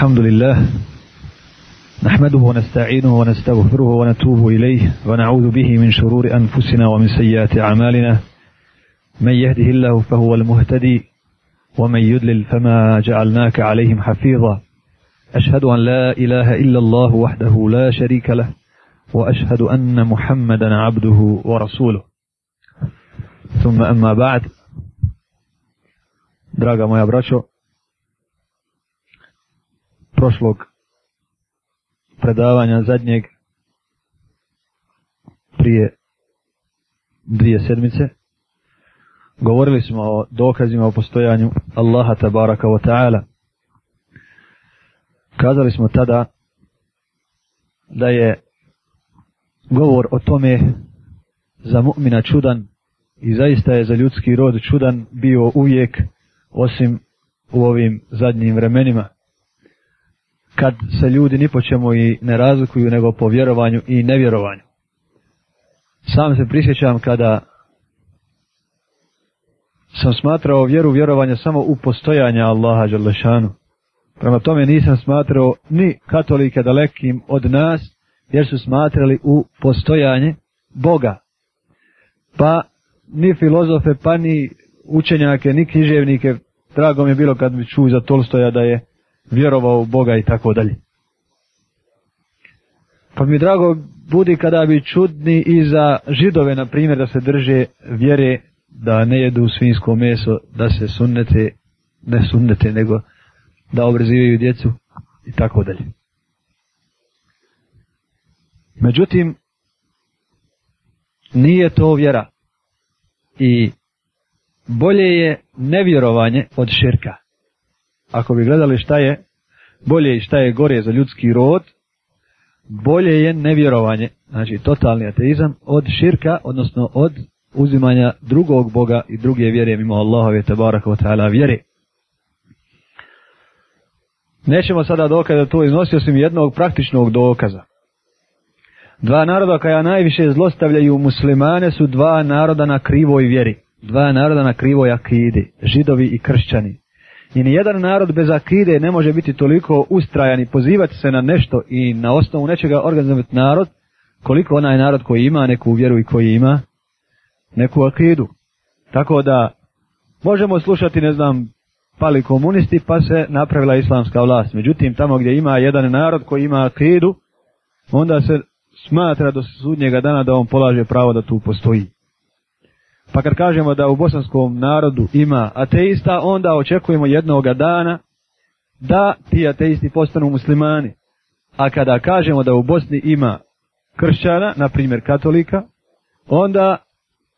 الحمد لله نحمده ونستعينه ونستغفره ونتوب إليه ونعوذ به من شرور أنفسنا ومن سيئات أعمالنا من يهده الله فهو المهتدي ومن يدلل فما جعلناك عليهم حفيظا أشهد أن لا إله إلا الله وحده لا شريك له وأشهد أن محمدا عبده ورسوله ثم أما بعد دراجة moja براشو prošlog predavanja zadnjeg prije dvije sedmice govorili smo o dokazima o postojanju Allaha tabaraka wa ta'ala kazali smo tada da je govor o tome za mu'mina čudan i zaista je za ljudski rod čudan bio uvijek osim u ovim zadnjim vremenima kad se ljudi ni po čemu i ne razlikuju nego po vjerovanju i nevjerovanju. Sam se prisjećam kada sam smatrao vjeru vjerovanja samo u postojanje Allaha Đerlešanu. Prema tome nisam smatrao ni katolike dalekim od nas jer su smatrali u postojanje Boga. Pa ni filozofe, pa ni učenjake, ni književnike, drago mi je bilo kad bi čuo za Tolstoja da je vjerovao u Boga i tako dalje. Pa mi drago budi kada bi čudni i za židove, na primjer, da se drže vjere, da ne jedu svinsko meso, da se sunnete, ne sunnete, nego da obrazivaju djecu i tako dalje. Međutim, nije to vjera i bolje je nevjerovanje od širka ako bi gledali šta je bolje i šta je gore za ljudski rod, bolje je nevjerovanje, znači totalni ateizam, od širka, odnosno od uzimanja drugog Boga i druge vjere mimo Allahove tabaraka wa ta'ala vjere. Nećemo sada dokada to iznosi osim jednog praktičnog dokaza. Dva naroda kaja najviše zlostavljaju muslimane su dva naroda na krivoj vjeri. Dva naroda na krivoj akidi, židovi i kršćani. I ni jedan narod bez akide ne može biti toliko ustrajan i pozivati se na nešto i na osnovu nečega organizovati narod, koliko onaj narod koji ima neku vjeru i koji ima neku akidu. Tako da možemo slušati, ne znam, pali komunisti pa se napravila islamska vlast. Međutim, tamo gdje ima jedan narod koji ima akidu, onda se smatra do sudnjega dana da on polaže pravo da tu postoji. Pa kad kažemo da u bosanskom narodu ima ateista, onda očekujemo jednog dana da ti ateisti postanu muslimani. A kada kažemo da u Bosni ima kršćana, na primjer katolika, onda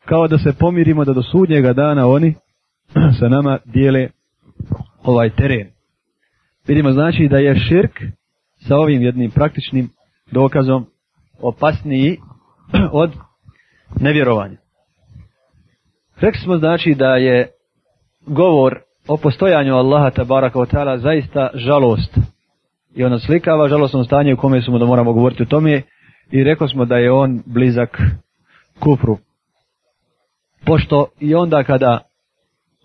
kao da se pomirimo da do sudnjega dana oni sa nama dijele ovaj teren. Vidimo znači da je širk sa ovim jednim praktičnim dokazom opasniji od nevjerovanja. Rekli smo znači da je govor o postojanju Allaha tabaraka wa ta'ala zaista žalost. I ona slikava žalostno stanje u kome smo da moramo govoriti o tome i rekli smo da je on blizak kufru. Pošto i onda kada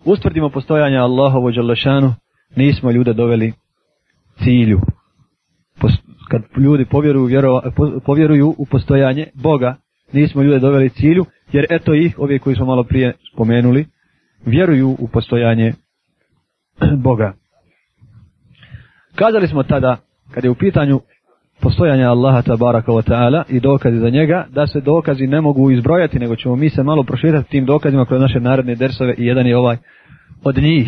ustvrdimo postojanje Allaha u Đalešanu, nismo ljude doveli cilju. Kad ljudi povjeruju, povjeruju u postojanje Boga, nismo ljude doveli cilju, jer eto ih, ovi koji smo malo prije spomenuli, vjeruju u postojanje Boga. Kazali smo tada, kad je u pitanju postojanja Allaha tabaraka wa ta'ala i dokazi za njega, da se dokazi ne mogu izbrojati, nego ćemo mi se malo prošvjetati tim dokazima kroz naše naredne dersove i jedan je ovaj od njih.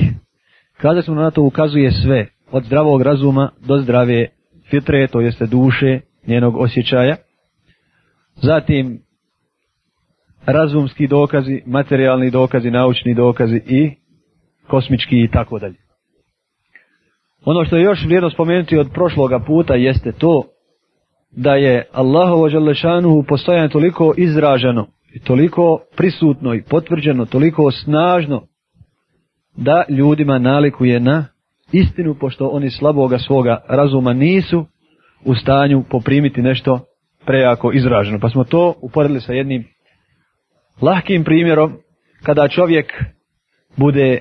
Kazali smo na to ukazuje sve, od zdravog razuma do zdrave fitre, to jeste duše, njenog osjećaja. Zatim razumski dokazi, materijalni dokazi, naučni dokazi i kosmički i tako dalje. Ono što je još vrijedno spomenuti od prošloga puta jeste to da je Allahovo želešanu postojanje toliko izraženo i toliko prisutno i potvrđeno, toliko snažno da ljudima nalikuje na istinu pošto oni slaboga svoga razuma nisu u stanju poprimiti nešto prejako izraženo. Pa smo to uporedili sa jednim lahkim primjerom kada čovjek bude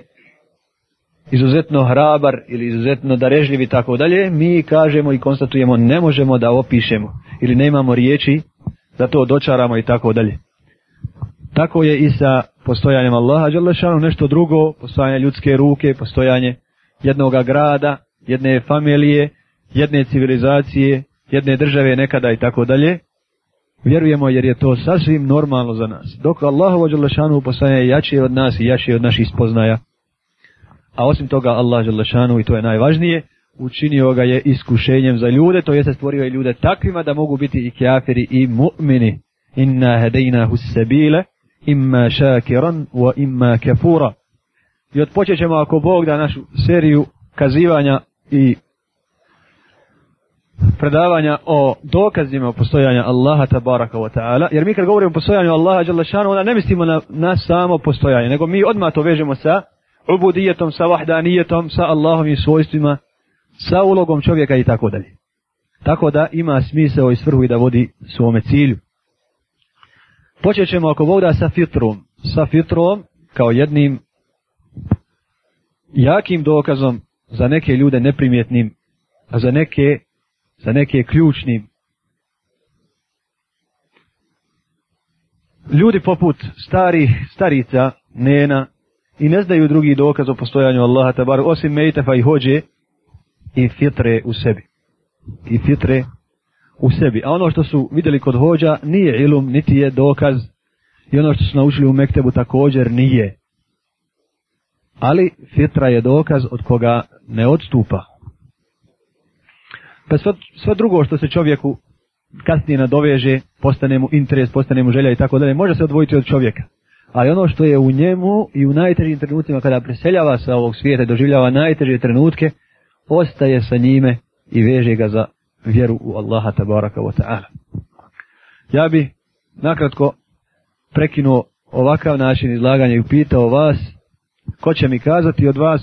izuzetno hrabar ili izuzetno darežljiv i tako dalje, mi kažemo i konstatujemo ne možemo da opišemo ili nemamo riječi da to dočaramo i tako dalje. Tako je i sa postojanjem Allaha Đalešanu, nešto drugo, postojanje ljudske ruke, postojanje jednog grada, jedne familije, jedne civilizacije, jedne države nekada i tako dalje, vjerujemo jer je to sasvim normalno za nas. Dok Allah ovo Đalešanu postaje jači od nas i jači od naših spoznaja. A osim toga Allah Đalešanu, i to je najvažnije, učinio ga je iskušenjem za ljude, to jeste stvorio je ljude takvima da mogu biti i kafiri i mu'mini. Inna hedejna husebile, imma šakiran, wa imma kafura. I odpočet ćemo ako Bog da našu seriju kazivanja i predavanja o dokazima o postojanja Allaha tabaraka wa ta'ala, jer mi kad govorimo o postojanju Allaha jalla šanu, onda ne mislimo na, na samo postojanje, nego mi odmah to vežemo sa ubudijetom, sa vahdanijetom, sa Allahom i svojstvima, sa ulogom čovjeka i tako dalje. Tako da ima smisao i svrhu i da vodi svome cilju. Počet ćemo ako Bog da sa fitrom, sa fitrom kao jednim jakim dokazom za neke ljude neprimjetnim, a za neke za neke ključni ljudi poput stari, starica, nena i ne znaju drugi dokaz o postojanju Allaha tabar osim mejtefa pa i hođe i fitre u sebi. I fitre u sebi. A ono što su vidjeli kod hođa nije ilum, niti je dokaz i ono što su naučili u Mektebu također nije. Ali fitra je dokaz od koga ne odstupa, pa sve, sve drugo što se čovjeku kasnije nadoveže, postane mu interes, postane mu želja i tako dalje, može se odvojiti od čovjeka. Ali ono što je u njemu i u najtežim trenutima kada preseljava sa ovog svijeta i doživljava najteže trenutke, ostaje sa njime i veže ga za vjeru u Allaha tabaraka wa ta'ala. Ja bi nakratko prekinuo ovakav način izlaganja i upitao vas, ko će mi kazati od vas,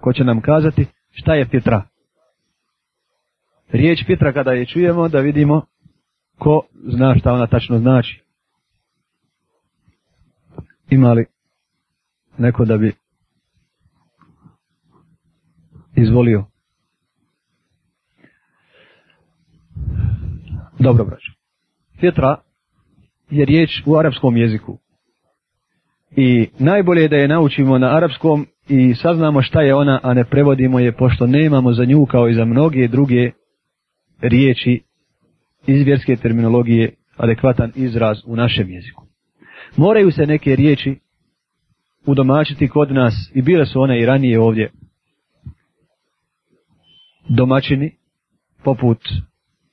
ko će nam kazati, šta je fitra? riječ Petra kada je čujemo, da vidimo ko zna šta ona tačno znači. Ima li neko da bi izvolio? Dobro, braću. Petra je riječ u arapskom jeziku. I najbolje je da je naučimo na arapskom i saznamo šta je ona, a ne prevodimo je, pošto nemamo za nju kao i za mnoge druge riječi iz vjerske terminologije adekvatan izraz u našem jeziku. Moraju se neke riječi udomačiti kod nas i bile su one i ranije ovdje domaćini poput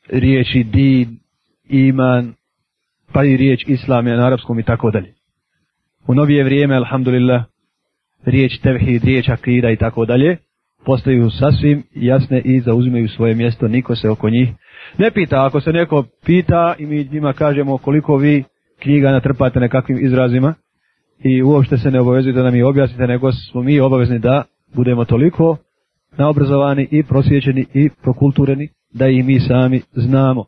riječi din, iman, pa i riječ islam je na arapskom i tako dalje. U novije vrijeme, alhamdulillah, riječ tevhid, riječ akida i tako dalje, postaju sasvim jasne i zauzimaju svoje mjesto, niko se oko njih ne pita. Ako se neko pita i mi njima kažemo koliko vi knjiga natrpate nekakvim izrazima i uopšte se ne obavezuju da nam i objasnite, nego smo mi obavezni da budemo toliko naobrazovani i prosvjećeni i prokultureni da i mi sami znamo.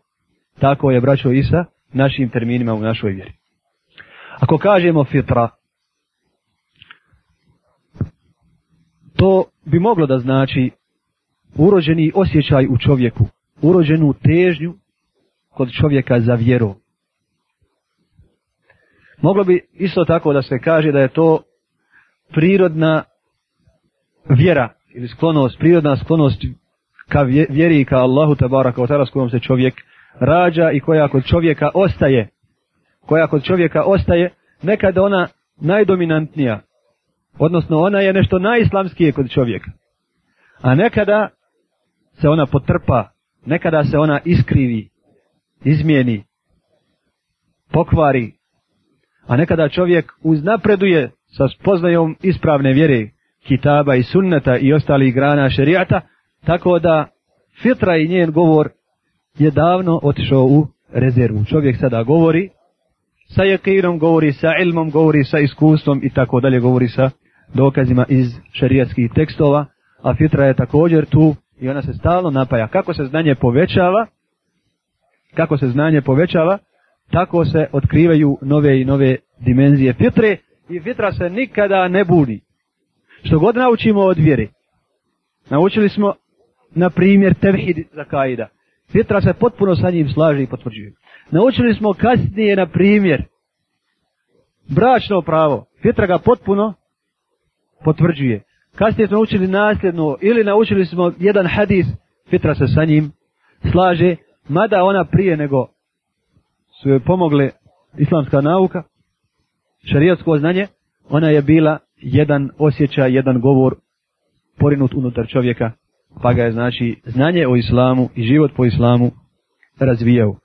Tako je braćo Isa našim terminima u našoj vjeri. Ako kažemo fitra, to bi moglo da znači urođeni osjećaj u čovjeku, urođenu težnju kod čovjeka za vjeru. Moglo bi isto tako da se kaže da je to prirodna vjera ili sklonost, prirodna sklonost ka vjeri i ka Allahu tabara kao tada s kojom se čovjek rađa i koja kod čovjeka ostaje. Koja kod čovjeka ostaje, nekada ona najdominantnija, Odnosno ona je nešto najislamskije kod čovjeka. A nekada se ona potrpa, nekada se ona iskrivi, izmijeni, pokvari. A nekada čovjek uznapreduje sa spoznajom ispravne vjere kitaba i sunneta i ostalih grana šerijata, tako da fitra i njen govor je davno otišao u rezervu. Čovjek sada govori sa jekirom, govori sa ilmom, govori sa iskustvom i tako dalje, govori sa dokazima iz šarijatskih tekstova, a fitra je također tu i ona se stalno napaja. Kako se znanje povećava, kako se znanje povećava, tako se otkrivaju nove i nove dimenzije fitre i fitra se nikada ne budi. Što god naučimo od vjere, naučili smo, na primjer, tevhid za kaida. Fitra se potpuno sa njim slaži i potvrđuje. Naučili smo kasnije, na primjer, bračno pravo. Fitra ga potpuno potvrđuje. Kasnije smo učili nasljedno ili naučili smo jedan hadis, fitra se sa njim slaže, mada ona prije nego su joj pomogle islamska nauka, šarijatsko znanje, ona je bila jedan osjećaj, jedan govor porinut unutar čovjeka, pa ga je znači znanje o islamu i život po islamu razvijao.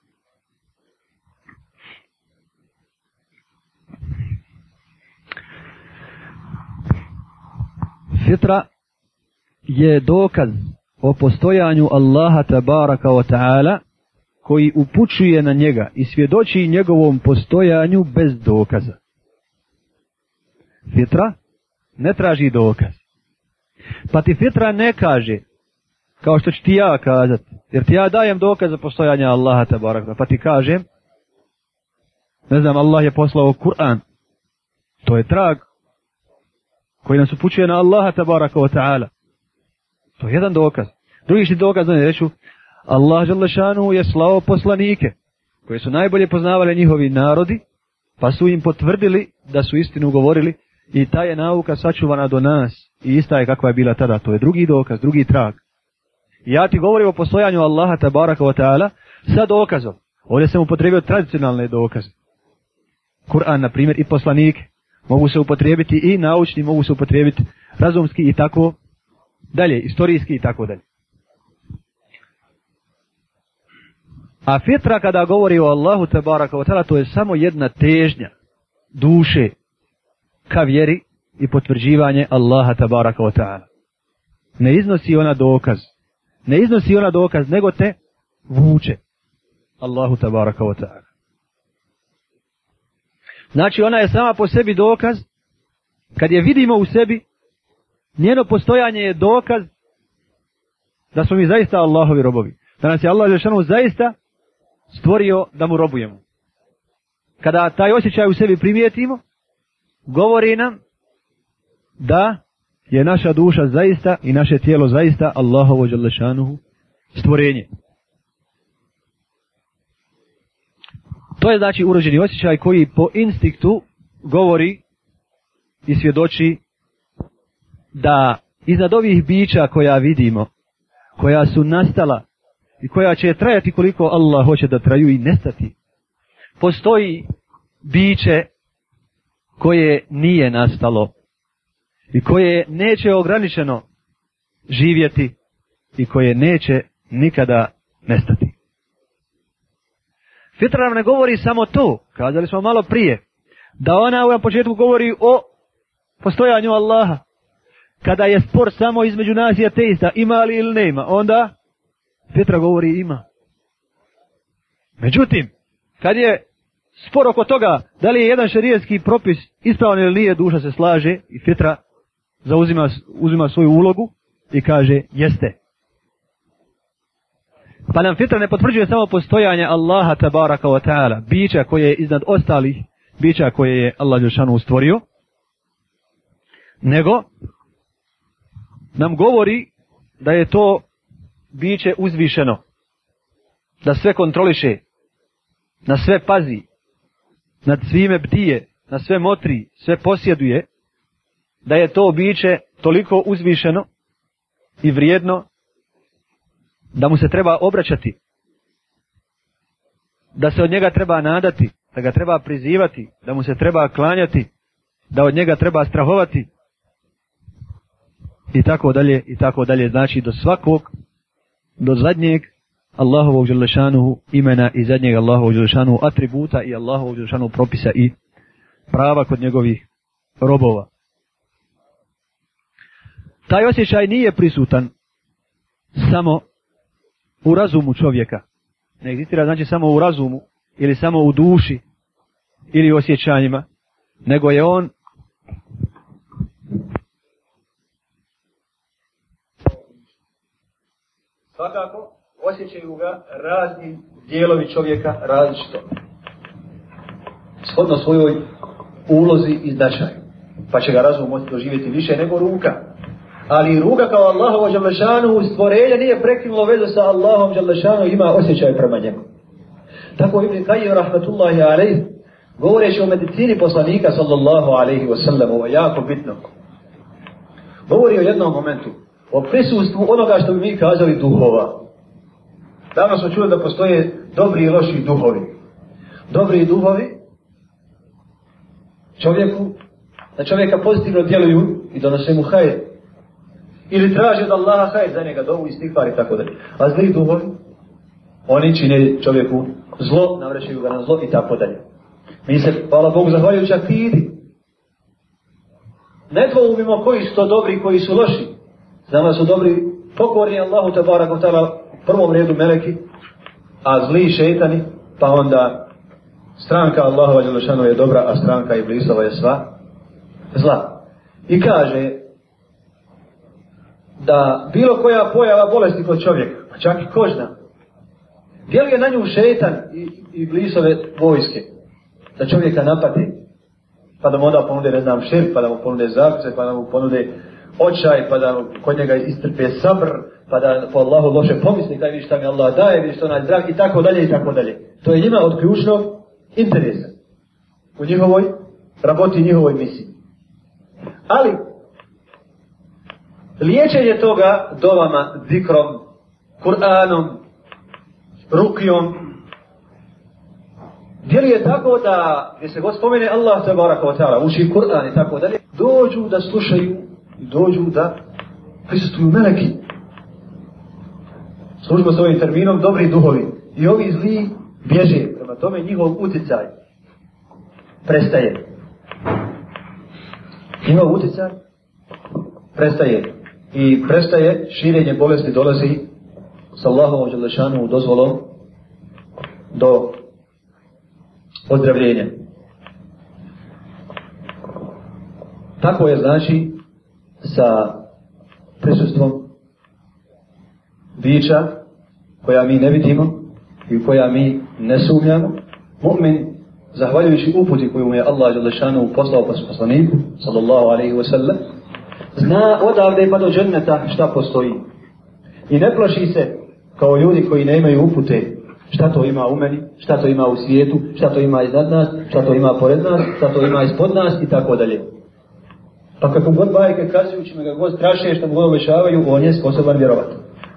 fitra je dokaz o postojanju Allaha tabaraka wa ta'ala koji upućuje na njega i svjedoči njegovom postojanju bez dokaza. Fitra ne traži dokaz. Pa ti fitra ne kaže, kao što ću ti ja kazat, jer ti ja dajem dokaz za postojanje Allaha tabaraka, pa ti kažem, ne znam, Allah je poslao Kur'an, to je trag koji nas upućuje na Allaha tabaraka wa ta'ala. To je jedan dokaz. Drugi što je dokaz, znači reću, Allah žele šanu je slao poslanike, koje su najbolje poznavali njihovi narodi, pa su im potvrdili da su istinu govorili i ta je nauka sačuvana do nas i ista je kakva je bila tada. To je drugi dokaz, drugi trag. Ja ti govorim o postojanju Allaha tabaraka wa ta'ala sa dokazom. Ovdje sam upotrebio tradicionalne dokaze. Kur'an, na primjer, i poslanike mogu se upotrijebiti i naučni, mogu se upotrijebiti razumski i tako dalje, istorijski i tako dalje. A fitra kada govori o Allahu te baraka wa to je samo jedna težnja duše ka vjeri i potvrđivanje Allaha te baraka wa ta'ala. Ne iznosi ona dokaz. Ne iznosi ona dokaz, nego te vuče. Allahu te baraka wa ta'ala. Znači ona je sama po sebi dokaz, kad je vidimo u sebi, njeno postojanje je dokaz da smo mi zaista Allahovi robovi. Da nas je Allah Žešanu zaista stvorio da mu robujemo. Kada taj osjećaj u sebi primijetimo, govori nam da je naša duša zaista i naše tijelo zaista Allahovo Žešanu stvorenje. To je znači urođeni osjećaj koji po instiktu govori i svjedoči da iznad ovih bića koja vidimo, koja su nastala i koja će trajati koliko Allah hoće da traju i nestati, postoji biće koje nije nastalo i koje neće ograničeno živjeti i koje neće nikada nestati. Fitra nam ne govori samo to, kazali smo malo prije, da ona u početku govori o postojanju Allaha. Kada je spor samo između nas i ateista, ima li ili nema, onda Fitra govori ima. Međutim, kad je spor oko toga da li je jedan šarijetski propis ispravan ili nije, duša se slaže i Fitra zauzima uzima svoju ulogu i kaže jeste, Pa nam fitra ne potvrđuje samo postojanje Allaha tabaraka wa ta'ala, bića koje je iznad ostalih, bića koje je Allah Jošanu ustvorio, nego nam govori da je to biće uzvišeno, da sve kontroliše, na sve pazi, nad svime bdije, na sve motri, sve posjeduje, da je to biće toliko uzvišeno i vrijedno da mu se treba obraćati, da se od njega treba nadati, da ga treba prizivati, da mu se treba klanjati, da od njega treba strahovati i tako dalje i tako dalje. Znači do svakog, do zadnjeg Allahovog želešanuhu imena i zadnjeg Allahovog želešanuhu atributa i Allahovog želešanuhu propisa i prava kod njegovih robova. Taj osjećaj nije prisutan samo u razumu čovjeka. Ne egzistira znači samo u razumu ili samo u duši ili u osjećanjima, nego je on svakako osjećaju ga razni dijelovi čovjeka različito. Shodno svojoj ulozi i značaju. Pa će ga razum moći doživjeti više nego ruka. Ali ruga kao Allahovo Đalešanu stvorenje nije prekinulo vezu sa Allahom Đalešanu i ima osjećaj prema njemu. Tako Ibn Kajim Rahmetullahi Aleyh govoreći o medicini poslanika sallallahu alaihi wasallam, ovo je jako bitno. Govori o jednom momentu, o prisustvu onoga što bi mi kazali duhova. Danas smo čuli da postoje dobri i loši duhovi. Dobri duhovi čovjeku, na čovjeka pozitivno djeluju i donose mu hajr ili traže od Allaha hajt za njega dovu i stikvar i tako dalje. A zli duhovi, oni čine čovjeku zlo, navrećuju ga na zlo i tako dalje. Mi se, hvala Bogu, zahvaljujući akidi. Ne dvoumimo koji su to dobri i koji su loši. Znamo su dobri pokorni Allahu te barak u prvom redu meleki, a zli šeitani, pa onda stranka Allahova Đelešanova je dobra, a stranka Iblisova je sva zla. I kaže, da bilo koja pojava bolesti kod čovjeka, pa čak i kožna, djeluje je na nju šetan i, i blisove vojske, da čovjeka napade, pa da mu onda ponude, ne znam, šerp, pa da mu ponude zakce, pa da mu ponude očaj, pa da kod njega istrpe sabr, pa da po Allahu loše pomisli, daj vidi šta mi Allah daje, vidi što onaj zdrav, i tako dalje, i tako dalje. To je njima od ključnog interesa u njihovoj raboti, njihovoj misiji. Ali, Liječenje toga dovama, zikrom, Kur'anom, rukijom, Djeli je tako da, gdje se god spomene Allah te baraka wa ta'ala, uči Kur'an i tako dalje, dođu da slušaju i dođu da prisustuju meleki. Služimo s ovim terminom, dobri duhovi. I ovi zli bježe, prema tome njihov uticaj prestaje. Njihov uticaj prestaje i prestaje širenje bolesti dolazi s Allahovom Đelešanu dozvolom do ozdravljenja. Tako je znači sa prisustvom bića koja mi ne vidimo i u koja mi ne sumnjamo. Mu'min, zahvaljujući uputi koju mu je Allah Đelešanu poslao pa su poslaniku, sallallahu alaihi wa sallam, zna odavde pa do dženneta šta postoji. I ne plaši se kao ljudi koji ne imaju upute šta to ima u meni, šta to ima u svijetu, šta to ima iznad nas, šta to ima pored nas, šta to ima ispod nas i tako dalje. Pa kako god bajke kazujući me kako god straše što god obećavaju, on je sposoban vjerovati.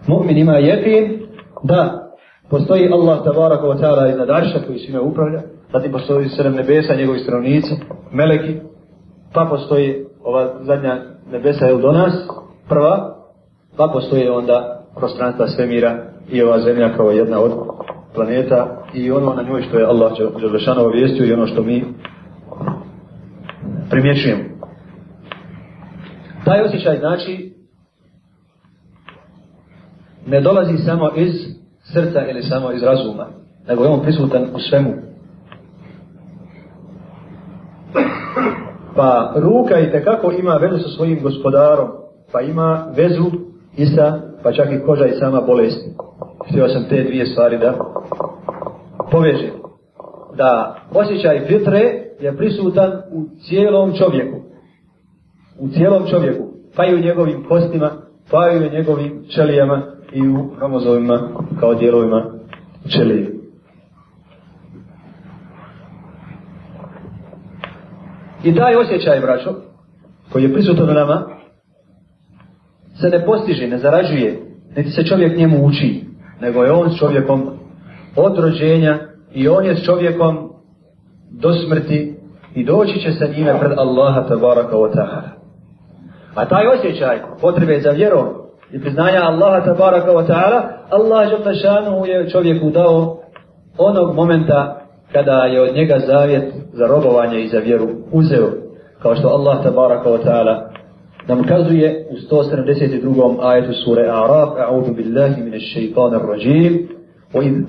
Mu'min ima jekin da postoji Allah tabaraka wa ta'ala iznad arša koji svime upravlja, zatim postoji sredem nebesa, njegovi stranice, meleki, pa postoji ova zadnja nebesa ili do nas, prva, pa postoje onda prostranstva svemira i ova zemlja kao jedna od planeta i ono na njoj što je Allah Đelešanov vijestio i ono što mi primjećujemo. Taj osjećaj znači ne dolazi samo iz srca ili samo iz razuma, nego je on prisutan u svemu, Pa ruka i tekako ima vezu sa svojim gospodarom, pa ima vezu i sa, pa čak i koža i sama bolest. Htio sam te dvije stvari da povežem. Da osjećaj fitre je prisutan u cijelom čovjeku. U cijelom čovjeku. Pa i u njegovim postima, pa i u njegovim čelijama i u kromozovima kao dijelovima čelijima. I taj osjećaj, braćo, koji je prisutan u nama, se ne postiže, ne zarađuje, niti se čovjek njemu uči, nego je on s čovjekom od rođenja i on je s čovjekom do smrti i doći će sa njime pred Allaha tabaraka wa ta'ala. A taj osjećaj potrebe za vjerom i priznanja Allaha tabaraka wa ta'ala, Allah je čovjeku dao onog momenta kada je od njega zavjet za robovanje i za vjeru uzeo, kao što Allah tabaraka wa ta'ala nam kazuje u 172. ajetu sure A'raf, a'udhu billahi min ash-shaytanir rajim, min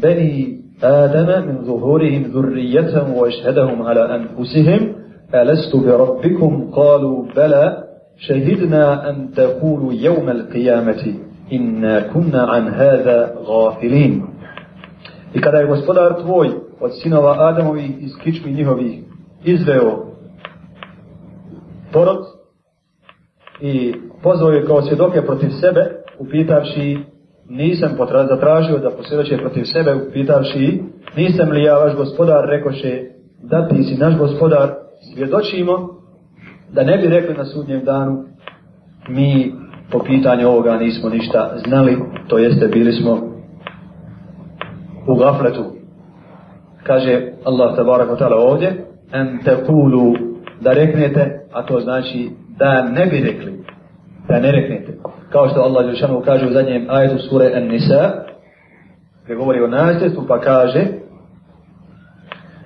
bani adama min zuhurihim آدَمَ wa ashhadahum ala anfusihim, alastu bi rabbikum بِرَبِّكُمْ قَالُوا shahidna an أن تقولوا al-qiyamati, inna kunna an هذا ghafilin. I kada je gospodar tvoj od sinova Adamovi iz kičmi njihovi izveo porod i pozvao je kao svjedoke protiv sebe, upitavši nisam potra, zatražio da posvjedoče protiv sebe, upitavši nisam li ja vaš gospodar, rekoše da ti si naš gospodar, svjedočimo da ne bi rekli na sudnjem danu mi po pitanju ovoga nismo ništa znali, to jeste bili smo u gafletu. Kaže Allah tabarak ta'ala ovdje, en te kulu da reknete, a to znači da ne bi rekli, da ne reknete. Kao što Allah Jelšanu kaže u zadnjem ajetu sure en nisa, gdje govori o nasljedstvu, pa kaže,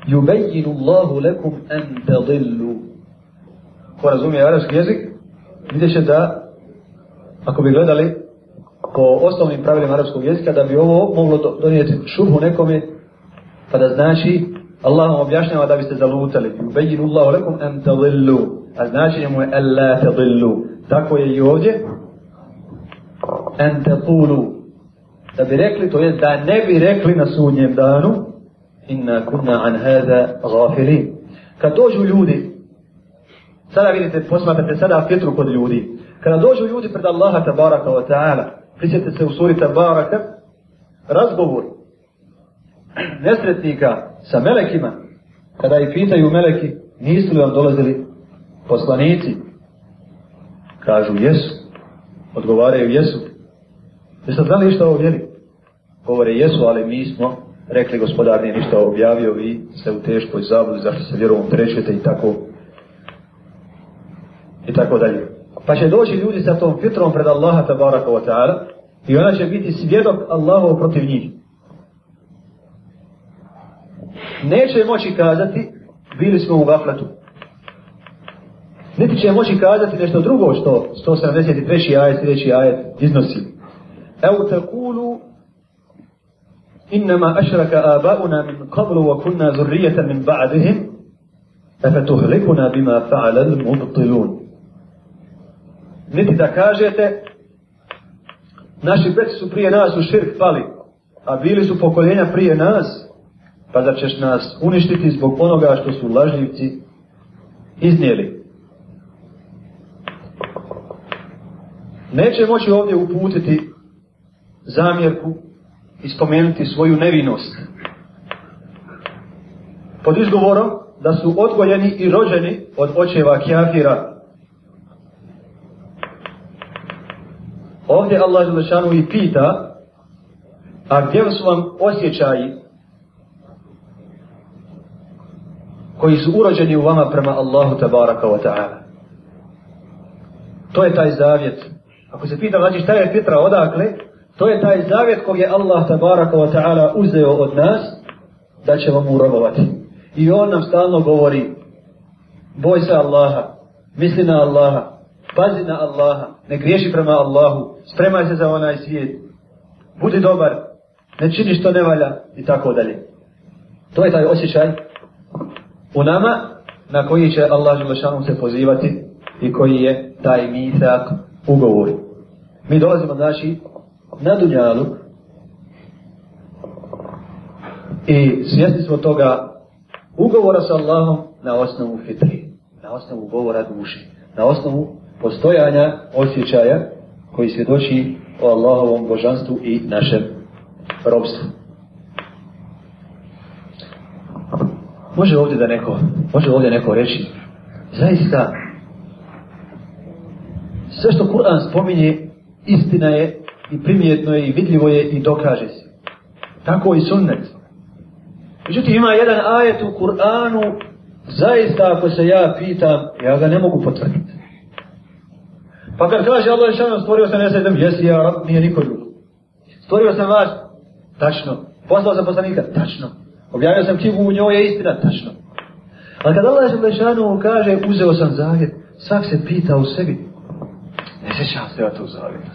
Jubeyinu Allahu lekum en te dillu. Ko razumije arabski jezik, vidjet će da, ako bi gledali po osnovnim pravilima arapskog jezika da bi ovo moglo donijeti šubhu nekome pa da znači Allah vam objašnjava da biste zalutali. Ubeđinu Allahu lekum en tadillu. A značenje mu je en la tadillu. Tako je i ovdje. En tadulu. Da bi rekli, to je da ne bi rekli na sudnjem danu. Inna kunna an hada gafili. Kad dođu ljudi, sada vidite, posmatrate sada fitru kod ljudi. Kada dođu ljudi pred Allaha tabaraka wa ta'ala, Prisjetite se u suri Tabaraka, razgovor nesretnika sa melekima, kada ih pitaju meleki, nisu li vam dolazili poslanici? Kažu, jesu. Odgovaraju, jesu. Jeste li znali išta ovo vjeri? Govore, jesu, ali mi smo rekli gospodar nije ništa objavio, vi ste u teškoj zabudi, zašto se vjerovom trećete i tako i tako dalje. Pa će doći ljudi sa tom fitrom pred Allaha tabaraka wa ta'ala i ona će biti svjedok Allahov protiv njih. Neće moći kazati bili smo u gafletu. Niti će moći kazati nešto drugo što 173. ajet, sljedeći ajet iznosi. Evo takulu innama ašraka aba'una min qablu wa kunna zurrijeta min ba'dihim efetuhlikuna bima fa'alal mubtilun niti da kažete naši preci su prije nas u širk pali, a bili su pokoljenja prije nas, pa da ćeš nas uništiti zbog onoga što su lažljivci iznijeli. Neće moći ovdje uputiti zamjerku i spomenuti svoju nevinost. Pod izgovorom da su odgojeni i rođeni od očeva kjafira Ovdje Allah Želešanu i pita, a gdje su vam osjećaji koji su urođeni u vama prema Allahu tabaraka wa ta'ala. To je taj zavjet. Ako se pita, znači šta je fitra odakle, to je taj zavjet koji je Allah tabaraka wa ta'ala uzeo od nas, da će vam urobovati. I on nam stalno govori, boj se Allaha, misli na Allaha, Pazi na Allaha, ne griješi prema Allahu, spremaj se za onaj svijet, budi dobar, ne čini što ne valja i tako dalje. To je taj osjećaj u nama na koji će Allah Želešanu se pozivati i koji je taj misak ugovor. Mi dolazimo znači na Dunjalu i svjesni smo toga ugovora sa Allahom na osnovu fitri, na osnovu govora duši, na osnovu postojanja osjećaja koji svjedoči o Allahovom božanstvu i našem robstvu. Može ovdje da neko, može ovdje neko reći, zaista, sve što Kur'an spominje, istina je i primjetno je i vidljivo je i dokaže se. Tako i sunnet. Međutim, ima jedan ajet u Kur'anu, zaista ako se ja pitam, ja ga ne mogu potvrditi. Pa kad kaže Allah Žešan, stvorio sam nese zemlju, jesi ja, nije niko drug. Stvorio sam vas, tačno. Poslao sam poslanika, tačno. Objavio sam knjigu, u njoj je istina, tačno. A kad Allah Žešan kaže, uzeo sam zavjet, svak se pita u sebi, ne sjećam se ja tog zavjeta.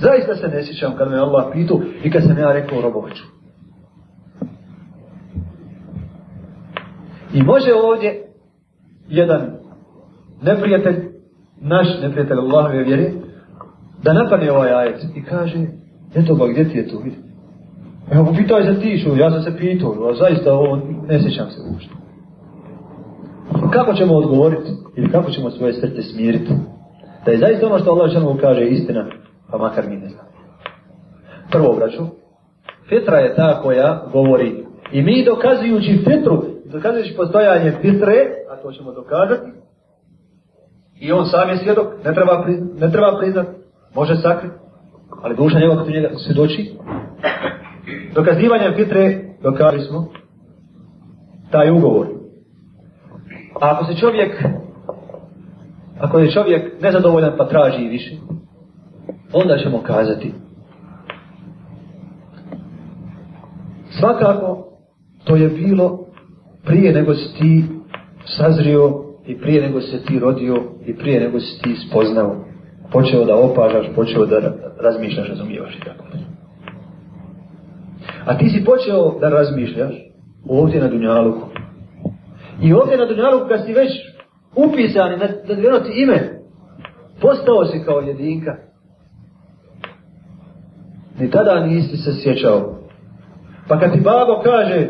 Zaista se ne sjećam kad me Allah pitu i kad sam ja rekao robovaću. I može ovdje jedan neprijatelj naš neprijatelj Allah je vjeri, da napane ovaj ajet i kaže, eto ba, gdje ti je to, vidi. Evo, upitao je za tišu, ja sam se pitao, a zaista ovo, ne sjećam se uopšte. Kako ćemo odgovoriti, ili kako ćemo svoje srce smiriti? Da je zaista ono što Allah će nam kaže istina, pa makar mi ne znam. Prvo obraću, fitra je ta koja govori, i mi dokazujući fitru, dokazujući postojanje fitre, a to ćemo dokazati, I on sam je svjedok, ne treba, priznat, ne treba priznat, može sakrit, ali duša njega kod njega svjedoči. Dokazivanje fitre, dokazali smo, taj ugovor. A ako se čovjek, ako je čovjek nezadovoljan pa traži i više, onda ćemo kazati. Svakako, to je bilo prije nego si ti sazrio i prije nego se ti rodio i prije nego si ti spoznao, počeo da opažaš, počeo da razmišljaš, razumijevaš i tako da. A ti si počeo da razmišljaš ovdje na Dunjaluku. I ovdje na Dunjaluku kad si već upisani na, na dvjenoti ime, postao si kao jedinka. Ni tada nisi se sjećao. Pa kad ti babo kaže,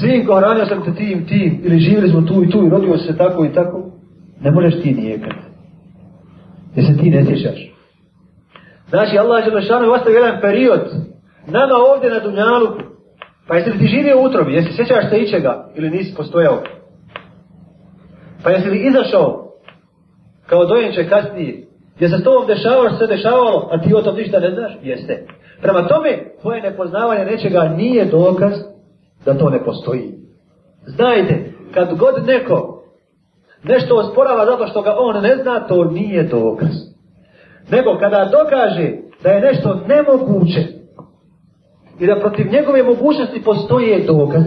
Sinko, ranio sam te tim, tim, ili živjeli smo tu i tu i rodio se tako i tako, Ne možeš ti nijekat. Jer se ti ne sjećaš. Znači, Allah je Đelešanu ostavio jedan period nama ovdje na Dunjanu. Pa jesi li ti živio u utrobi? Jesi sjećaš se ičega? Ili nisi postojao? Pa jesi li izašao kao dojenče kasnije? Je se s tobom dešavao što se dešavalo, a ti o tom ništa ne znaš? Jeste. Prema tome, tvoje nepoznavanje nečega nije dokaz da to ne postoji. Znajte, kad god neko nešto osporava zato što ga on ne zna, to nije dokaz. Nego kada dokaže da je nešto nemoguće i da protiv njegove mogućnosti postoje dokaz,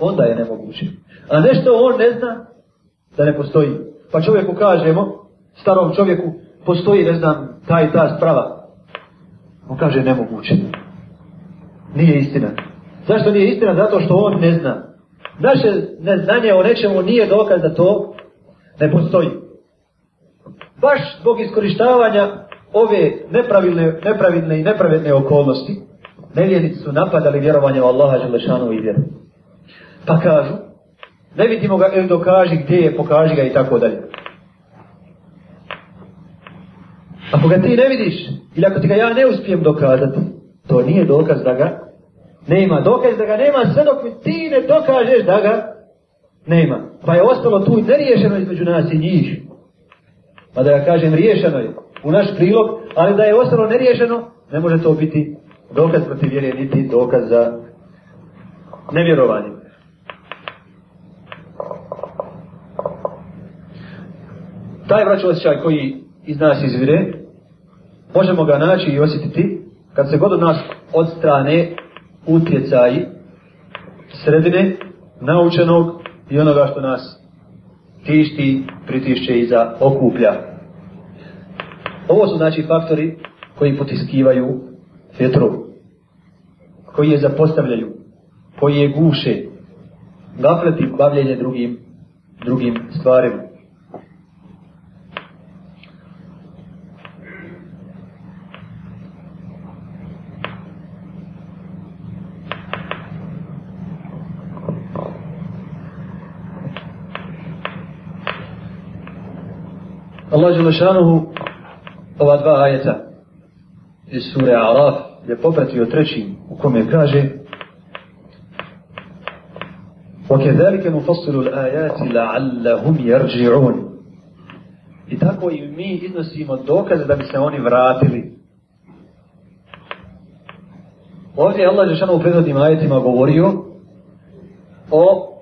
onda je nemoguće. A nešto on ne zna da ne postoji. Pa čovjeku kažemo, starom čovjeku, postoji, ne znam, ta i ta sprava. On kaže, nemoguće. Nije istina. Zašto nije istina? Zato što on ne zna. Naše neznanje o nečemu nije dokaz da to ne postoji. Baš zbog iskorištavanja ove nepravilne, nepravilne i nepravedne okolnosti, nevjernici su napadali vjerovanje u Allaha Želešanu i vjeru. Pa kažu, ne vidimo ga, ili e, dokaži gdje je, pokaži ga i tako dalje. Ako ga ti ne vidiš, ili ako ti ga ja ne uspijem dokazati, to nije dokaz da ga nema. Dokaz da ga nema sve dok ti ne dokažeš da ga nema. Pa je ostalo tu neriješeno između nas i njih. Pa da ja kažem, riješeno je u naš prilog, ali da je ostalo neriješeno, ne može to biti dokaz protiv vjerje, niti dokaz za nevjerovanje. Taj vraća osjećaj koji iz nas izvire, možemo ga naći i osjetiti kad se god od nas od strane utjecaji sredine naučenog i onoga što nas tišti, pritišće i za okuplja. Ovo su znači faktori koji potiskivaju fetru, koji je zapostavljaju, koji je guše, gafleti bavljenje drugim, drugim stvarima. Allah Đelešanuhu ova dva ajeta iz sure Araf je popratio treći u kome kaže وَكَذَلِكَ نُفَصِّلُ الْآيَاتِ لَعَلَّهُمْ يَرْجِعُونَ I tako i mi iznosimo dokaze da bi se oni vratili. Ovdje je Allah Žešanu u prednodnim ajetima govorio o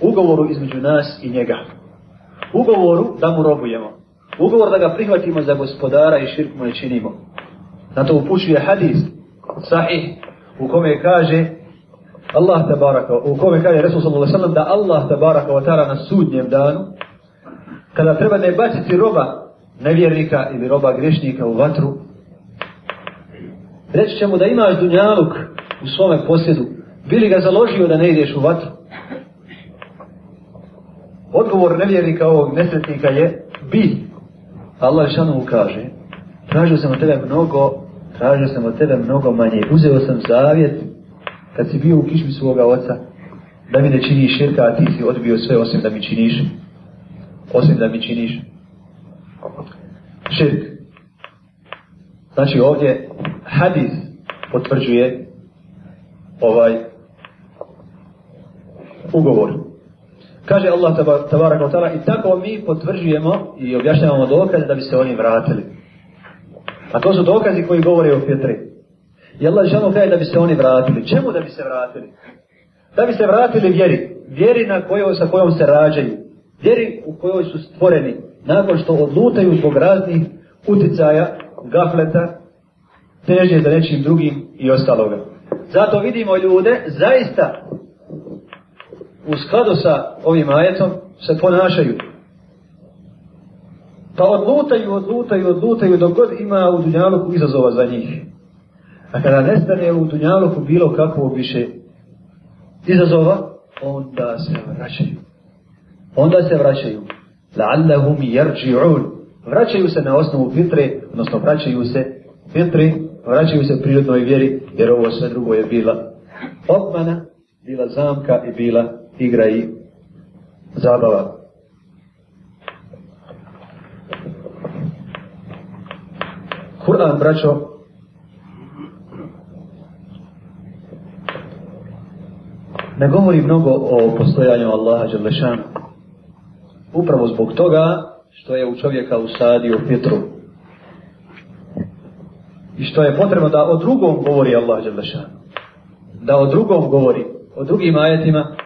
ugovoru između nas i njega. Ugovoru da mu robujemo ugovor da ga prihvatimo za gospodara i širk mu je činimo. Zato upućuje hadis sahih u kome kaže Allah te baraka, u kome kaže Resul sallallahu sallam da Allah te baraka wa ta'ala na sudnjem danu kada treba ne baciti roba nevjernika ili roba grešnika u vatru reći će mu da imaš dunjaluk u svome posjedu bili ga založio da ne ideš u vatru odgovor nevjernika ovog nesretnika je bilj Allah šanom kaže, tražio sam od tebe mnogo, tražio sam od tebe mnogo manje. Uzeo sam zavjet, kad si bio u kišmi svoga oca, da mi ne činiš širka, a ti si odbio sve osim da mi činiš. Osim da mi činiš. Širk. Znači ovdje hadis potvrđuje ovaj ugovor. Kaže Allah tabarak wa ta'ala i tako mi potvrđujemo i objašnjavamo dokaze da bi se oni vratili. A to su dokazi koji govore o Petri. I Allah žalno kaže da bi se oni vratili. Čemu da bi se vratili? Da bi se vratili vjeri. Vjeri na kojoj, sa kojom se rađaju. Vjeri u kojoj su stvoreni. Nakon što odlutaju zbog raznih uticaja, gafleta, teže za nečim drugim i ostaloga. Zato vidimo ljude, zaista u skladu sa ovim ajetom se ponašaju. Pa odlutaju, odlutaju, odlutaju dok god ima u Dunjaluku izazova za njih. A kada nestane u Dunjaluku bilo kakvo više izazova, onda se vraćaju. Onda se vraćaju. لَعَلَّهُمْ يَرْجِعُونَ Vraćaju se na osnovu fitre, odnosno vraćaju se fitre, vraćaju se prirodnoj vjeri, jer ovo sve drugo je bila obmana, bila zamka i bila igra i zabava. Kur'an, braćo, ne govori mnogo o postojanju Allaha Đalešan, upravo zbog toga što je u čovjeka usadio Petru. I što je potrebno da o drugom govori Allah Đalešan. Da o drugom govori, o drugim ajetima,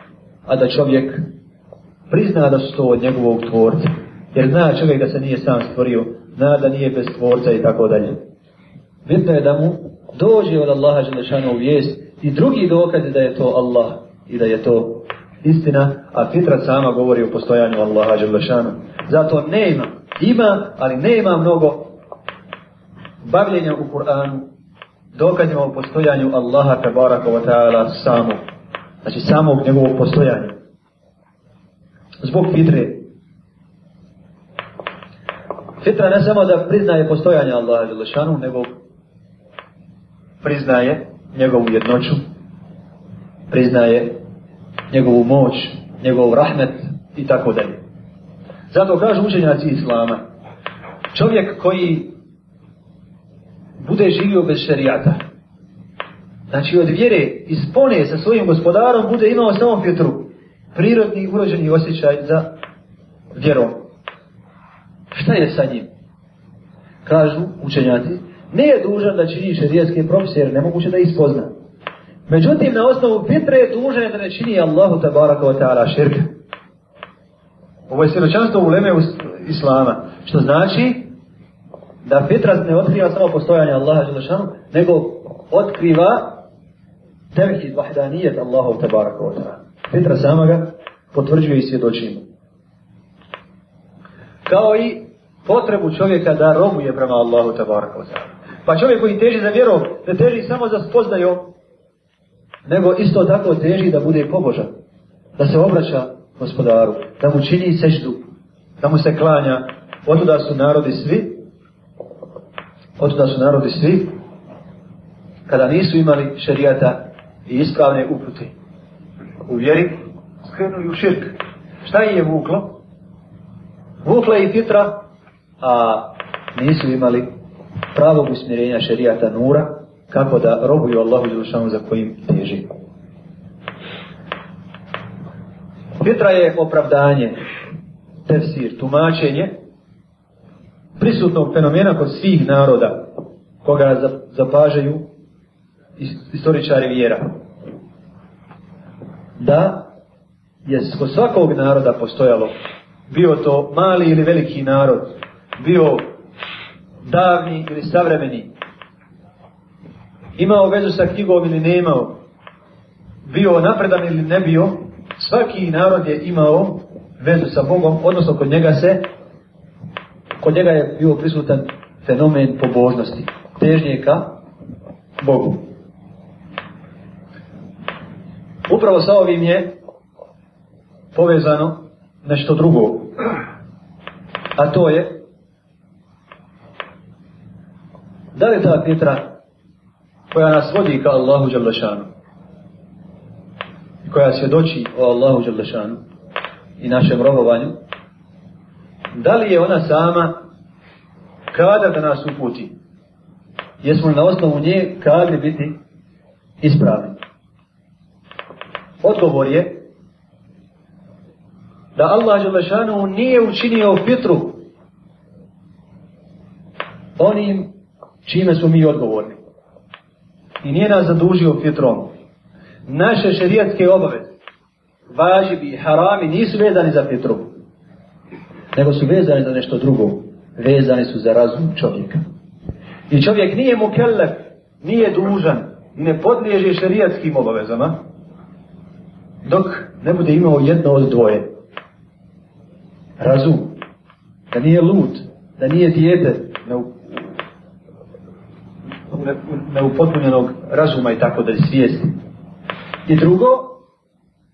a da čovjek prizna da su to od njegovog tvorca, jer zna čovjek da se nije sam stvorio, zna da nije bez tvorca i tako dalje. Bitno je da mu dođe od Allaha Želešanu vijest i drugi dokaz da je to Allah i da je to istina, a fitra sama govori o postojanju Allaha Želešanu. Zato ne ima, ima, ali ne ima mnogo bavljenja u Kur'anu, dokazima o postojanju Allaha tabaraka wa ta'ala samog znači samog njegovog postojanja. Zbog fitre. Fitra ne samo da priznaje postojanje Allaha Đelešanu, nego priznaje njegovu jednoću, priznaje njegovu moć, njegov rahmet i tako dalje. Zato kažu učenjaci Islama, čovjek koji bude živio bez šerijata, Znači od vjere ispone sa svojim gospodarom bude imao samo fitru. Prirodni urođeni osjećaj za vjerom. Šta je sa njim? Kažu učenjaci, ne je dužan da čini šerijetske propise jer nemoguće da ispozna. Međutim, na osnovu fitre je dužan da ne čini Allahu tabaraka wa ta'ala širka. Ovo je sviročanstvo u leme Islama, što znači da fitra ne otkriva samo postojanje Allaha Želešanu, nego otkriva Tevhid vahdanijet Allahov tabaraka wa ta'ala. Fitra samoga potvrđuje i svjedočimo. Kao i potrebu čovjeka da robuje prema Allahu tabaraka wa ta'ala. Pa čovjek koji teži za vjerom, ne teži samo za spoznajom, nego isto tako teži da bude pobožan, da se obraća gospodaru, da mu čini seždu, da mu se klanja, od da su narodi svi, od da su narodi svi, kada nisu imali šerijata i ispravne upute u vjeri skrenuli u širk. Šta je vuklo? Vukla i fitra, a nisu imali pravog usmjerenja šerijata nura kako da robuju Allahu Đelšanu za kojim teži. Fitra je opravdanje, tefsir, tumačenje prisutnog fenomena kod svih naroda koga zapažaju istoričari vjera, da je kod svakog naroda postojalo, bio to mali ili veliki narod, bio davni ili savremeni, imao vezu sa knjigom ili nemao, bio napredan ili ne bio, svaki narod je imao vezu sa Bogom, odnosno kod njega se, kod njega je bio prisutan fenomen pobožnosti, težnje ka Bogu. upravo sa ovim je povezano nešto drugo. A to je da li ta pjetra koja nas vodi ka Allahu Đalešanu i koja svjedoči o Allahu Đalešanu i našem robovanju da li je ona sama kada da nas uputi jesmo na osnovu nje kada biti ispravni Odgovor je da Allah Đelešanu nije učinio fitru onim čime smo mi odgovorni. I nije nas zadužio fitrom. Naše šerijatske obaveze važibi i harami nisu vezani za fitru. Nego su vezani za nešto drugo. Vezani su za razum čovjeka. I čovjek nije mu kellef, nije dužan, ne podliježe šerijatskim obavezama, dok ne bude imao jedno od dvoje. Razum. Da nije lud, da nije dijete neupotpunjenog razuma i tako da je svijesti. I drugo,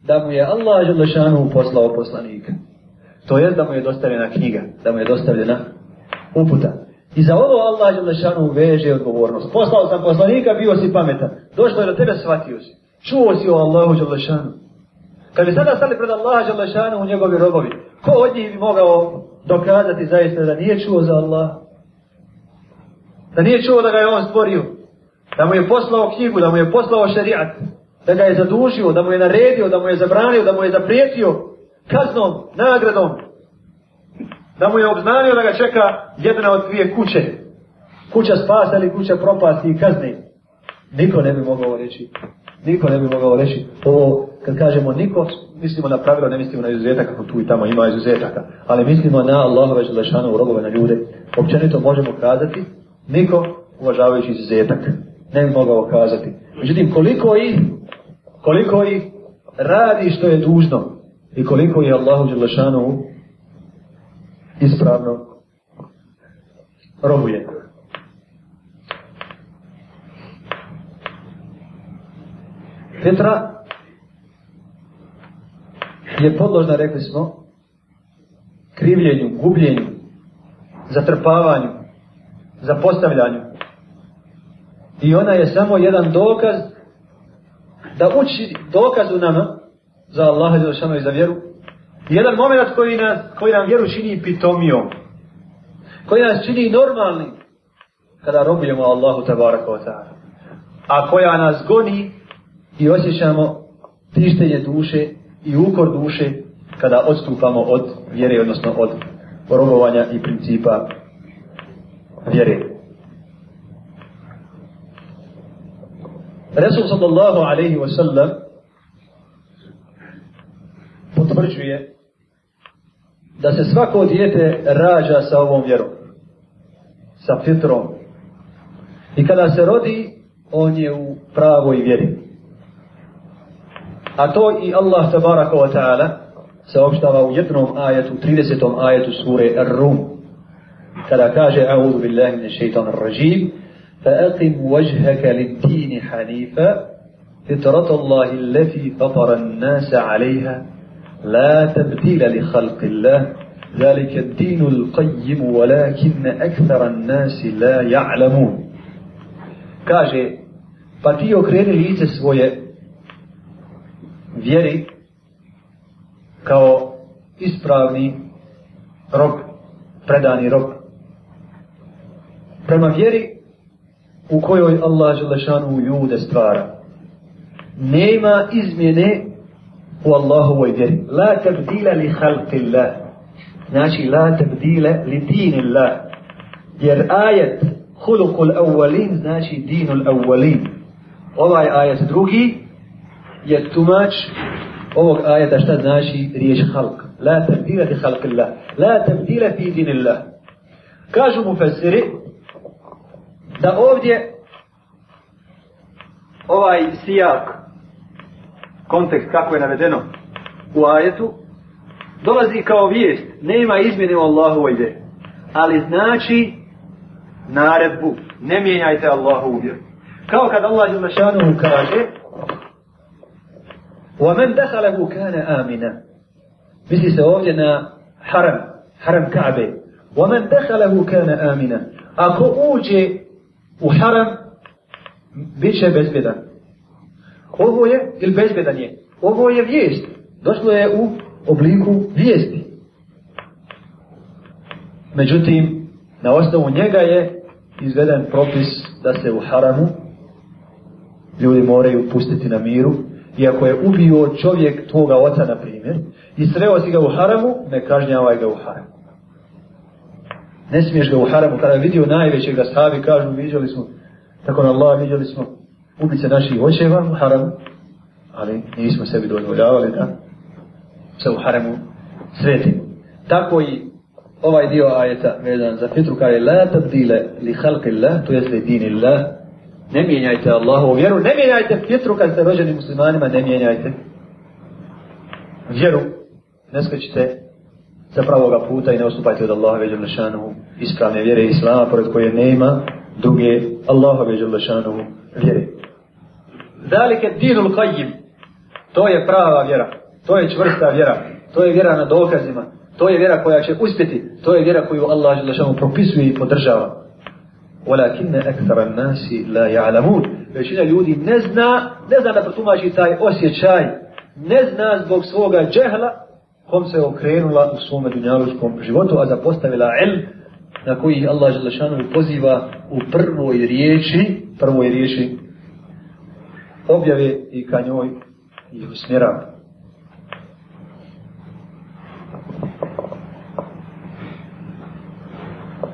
da mu je Allah Želešanu poslao poslanika. To je da mu je dostavljena knjiga, da mu je dostavljena uputa. I za ovo Allah Želešanu veže odgovornost. Poslao sam poslanika, bio si pametan. Došlo je do tebe, shvatio si. Čuo si o Allahu Želešanu. Kaže, sada stali pred Allaha Đalešanu u njegovi robovi. Ko od njih bi mogao dokazati zaista da nije čuo za Allah? Da nije čuo da ga je on stvorio? Da mu je poslao knjigu, da mu je poslao šariat? Da ga je zadužio, da mu je naredio, da mu je zabranio, da mu je zaprijetio kaznom, nagradom? Da mu je obznanio da ga čeka jedna od dvije kuće? Kuća spasa ili kuća propasti i kazne? Niko ne bi mogao reći Niko ne bi mogao reći ovo, kad kažemo niko, mislimo na pravila, ne mislimo na izuzetaka, kako tu i tamo ima izuzetaka, ali mislimo na Allahove želešanu u rogove na ljude. Općenito možemo kazati, niko uvažavajući izuzetak, ne bi mogao kazati. Međutim, koliko i, koliko i radi što je dužno i koliko je Allahu želešanu ispravno robuje. Fitra je podložna, rekli smo, krivljenju, gubljenju, zatrpavanju, zapostavljanju. I ona je samo jedan dokaz da uči dokaz u nama za Allaha i za i za vjeru. Jedan moment koji, na, koji nam vjeru čini pitomijom. Koji nas čini normalnim kada robujemo Allahu tabaraka wa ta'ala. A koja nas goni i osjećamo tištenje duše i ukor duše kada odstupamo od vjere, odnosno od robovanja i principa vjere. Resul sallallahu alaihi wa sallam potvrđuje da se svako dijete rađa sa ovom vjerom, sa fitrom. I kada se rodi, on je u pravoj vjeri. A to i Allah tabaraka wa ta'ala saopštava u jednom ajetu, 30. ajetu sure Ar-Rum. Kada kaže, a'udhu billahi min shaitan ar-rajim, فأقم وجهك للدين حنيفا فطرة الله التي فطر الناس عليها لا تبديل لخلق الله ذلك الدين القيم ولكن أكثر الناس لا يعلمون Kaže, pa ti okreni lice svoje vjeri kao ispravni rob, predani rob. Prema vjeri u kojoj Allah Želešanu ljude stvara. Nema izmjene u Allahovoj vjeri. La tabdila li halqillah. Znači, la tabdila li dinillah. Jer ajet Hulukul awwalin znači dinul awwalin. Ovaj ajet drugi je tumač ovog ajeta šta znači riječ halk. La tabdila ti halk Allah. La tabdila ti din Allah. Kažu mu fesiri da ovdje ovaj sijak kontekst kako je navedeno u ajetu dolazi kao vijest nema izmjene u Allahu ovdje ali znači naredbu ne mijenjajte Allahu vjeru kao kad Allah Jumašanu kaže ومن دخله كان آمنا بسي سوالنا حرم حرم كعبة ومن دخله كان آمنا أكو أوجي وحرم بيش بزبدا Ovo je, ili bezbedan je, ovo je vijest. Došlo je u obliku vijesti. Međutim, na osnovu njega je izveden propis da se u haramu ljudi moraju pustiti na miru I ako je ubio čovjek tvoga oca, na primjer, i sreo si ga u haramu, ne kažnjavaj ga u haramu. Ne smiješ ga u haramu. Kada je vidio najvećeg da stavi, kažu, vidjeli smo, tako na Allah, vidjeli smo ubice naših očeva u haramu, ali nismo sebi dozvoljavali da se u haramu sretimo. Tako i ovaj dio ajeta vezan za fitru, kada je la tabdile li halqillah, to jeste din illah, ne mijenjajte Allahu vjeru, ne mijenjajte fitru kad ste rođeni muslimanima, ne mijenjajte vjeru. Ne skrećite sa pravoga puta i ne ustupajte od Allaha veđu lešanu ispravne vjere Islama, pored koje nema druge Allaha veđu lešanu vjere. Zalike dinul qajim, to je prava vjera, to je čvrsta vjera, to je vjera na dokazima, to je vjera koja će uspjeti, to je vjera koju Allah propisuje i podržava. ولكن اكثر الناس لا يعلمون فشنا اليهودي نزنا نزنا لبتوماجي تاي اوسيتشاي نزنا زبوك سوغا جهلا kom se okrenula u svome dunjaluškom životu, a zapostavila ilm na koji Allah Želešanu poziva u prvoj riječi, prvoj riječi objave i ka njoj ih usmjerava.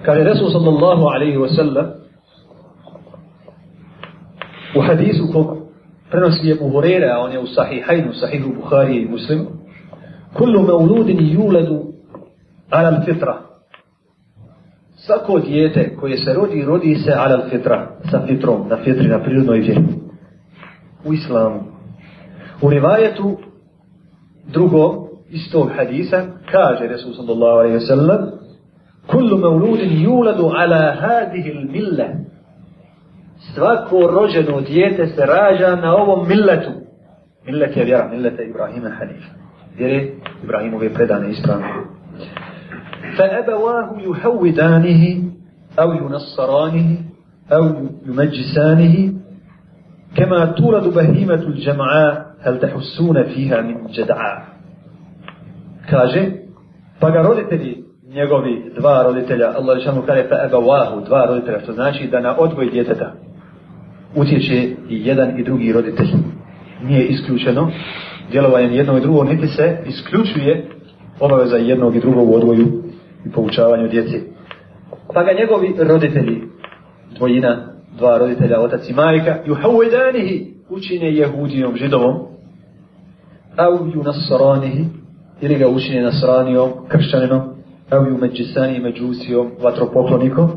kaže Resul sallallahu alaihi wa sallam u hadisu kog prenosi je Buhurera, on je u sahihajnu, sahihu Bukhari i muslimu, kullu mauludin juladu alal fitra. Svako dijete koje se rodi, rodi se alal fitra, sa fitrom, na fitri, na prirodnoj vjeri. U islamu. U rivajetu drugo iz tog hadisa kaže Resul sallallahu alaihi wa sallam كل مولود يولد على هذه الملة svako rođeno dijete se rađa na ovom milletu. Millet je vjera, millete Ibrahima Hanifa. Vjere Ibrahimove predane ispravne. فأبواه يهودانه أو ينصرانه أو يمجسانه كما تولد بهيمة الجمعاء هل تحسون فيها من جدعاء كاجه فقا roditelji njegovi dva roditelja, Allah je šanu kare fa wahu, dva roditelja, što znači da na odgoj djeteta utječe i jedan i drugi roditelj. Nije isključeno, djelovanje jednog i drugog niti se isključuje obaveza jednog i drugog u odgoju i poučavanju djeci. Pa ga njegovi roditelji, dvojina, dva roditelja, otac i majka, juhavidanihi, učine jehudijom židovom, au ju nasaranihi, ili ga učine nasaranijom, kršćaninom, Evo međusani i međusijom, vatropoklonikom.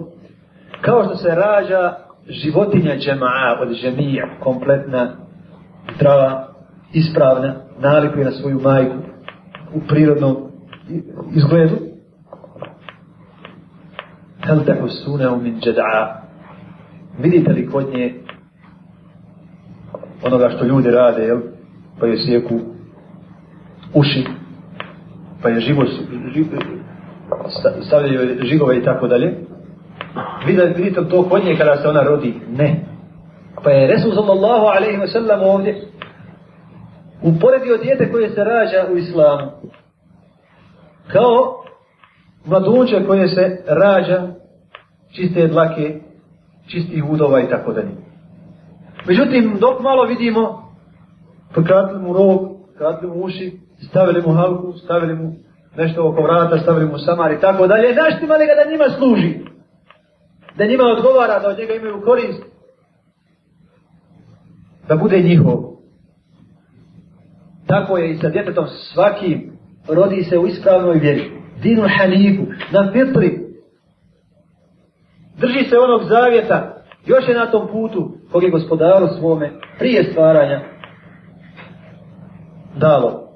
Kao što se rađa životinja džema'a od ženija, kompletna, trava, ispravna, nalikuje na svoju majku u prirodnom izgledu. Hel tako suna u min džeda'a. Vidite li kod nje onoga što ljudi rade, jel? pa je sjeku uši, pa je život, život stavljaju žigove i tako dalje. Vidite, vidite to konje kada se ona rodi? Ne. Pa je Resul sallallahu alaihi wa sallam ovdje uporedio djete koje se rađa u islamu kao mladunče koje se rađa čiste dlake, čisti hudova i tako dalje. Međutim, dok malo vidimo, pokratili mu rog, pokratili mu uši, stavili mu halku, stavili mu nešto oko vrata stavili mu samar i tako dalje, zaštivali ga da njima služi, da njima odgovara, da od njega imaju korist, da bude njihov. Tako je i sa djetetom svaki rodi se u ispravnoj vjeri. Dinu hanifu, na fitri. Drži se onog zavjeta, još je na tom putu kog je gospodaru svome prije stvaranja dalo.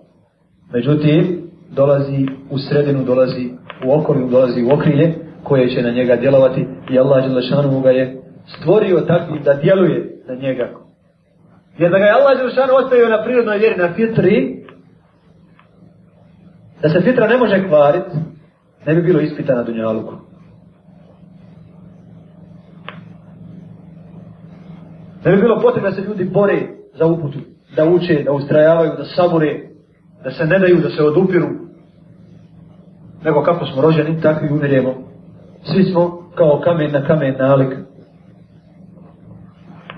Međutim, dolazi u sredinu, dolazi u okolju, dolazi u okrilje koje će na njega djelovati i Allah Đelešanu ga je stvorio takvi da djeluje na njega. Jer da ga je Allah Đelešanu ostavio na prirodnoj vjeri, na fitri, da se fitra ne može kvariti, ne bi bilo ispita na Dunjaluku. Ne bi bilo potrebno da se ljudi bore za uputu, da uče, da ustrajavaju, da sabore, da se ne daju, da se odupiru, nego kako smo rođeni, tako i umiremo. Svi smo kao kamen na kamen nalik.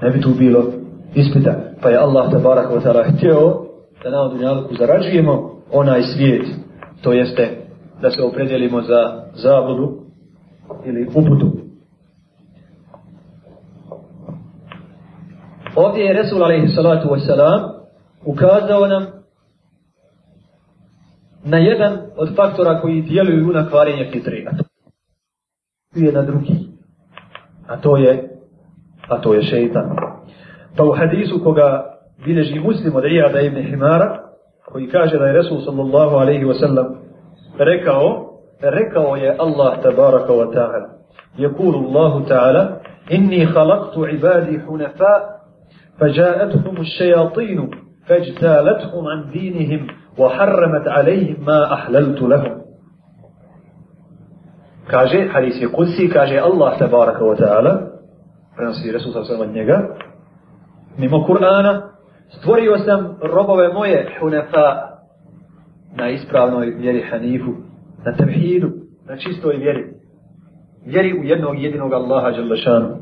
Ne bi tu bilo ispita. Pa je Allah tabarak wa ta'ala htio da na dunjalku zarađujemo onaj svijet. To jeste da se opredjelimo za zavodu ili uputu. Ovdje je Resul alaihi salatu wa salam ukazao nam na jedan od faktora koji djeluju na kvarenje fitri, a to je na drugi, a to je, a to je šeitan. Pa u hadisu koga bilježi muslim od Iyada ibn Himara, koji kaže da je Resul sallallahu alaihi wa sallam rekao, rekao je Allah tabaraka wa ta'ala, يقول الله تعالى إني خلقت عبادي حنفاء فجاءتهم الشياطين فاجتالتهم عن دينهم وحرمت عليهم ما أحللت لهم كاجي حديث قدسي كاجي الله تبارك وتعالى prenosi Resul sa svema njega, mimo Kur'ana, stvorio sam robove moje, hunefa, na ispravnoj vjeri Hanifu, na tevhidu, na čistoj vjeri, vjeri u jednog jedinog Allaha Đalešanu.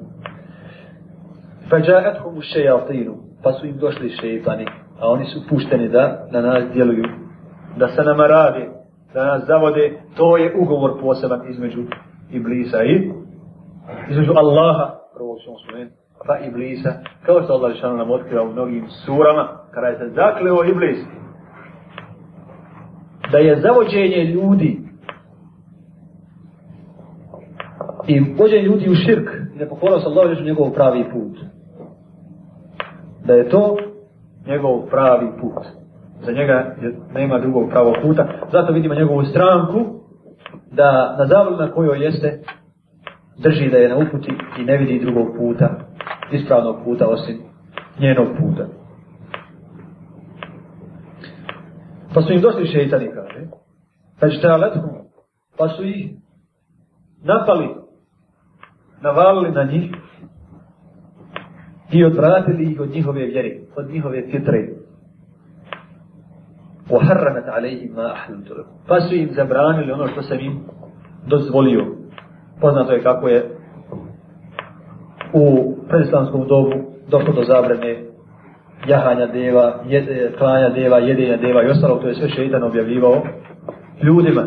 Fa džajat humu šejatinu, pa su im došli šejitani, a oni su pušteni da na nas djeluju, da se nama rade, da nas zavode, to je ugovor poseban između Iblisa i između Allaha, prvo ćemo spomenuti, pa Iblisa, kao što Allah Žešanu nam otkriva u mnogim surama, kada je se zakleo Iblis, da je zavođenje ljudi i vođenje ljudi u širk, i da pokvora sa Allah Žešanu njegov pravi put. Da je to njegov pravi put. Za njega je, nema drugog pravog puta. Zato vidimo njegovu stranku da na zavrlu na kojoj jeste drži da je na uputi i ne vidi drugog puta, ispravnog puta osim njenog puta. Pa su im došli šeitani, kaže. Pa ćete aletku, pa su ih napali, navalili na njih i odvratili ih od njihove vjerike od njihove fitre. Uharramat alaihim ma ahlutu Pa su im zabranili ono što sam im dozvolio. Poznato je kako je u predislamskom dobu došlo do zabrane jahanja deva, jede, klanja deva, jedenja deva i ostalo, to je sve šeitan objavljivao ljudima.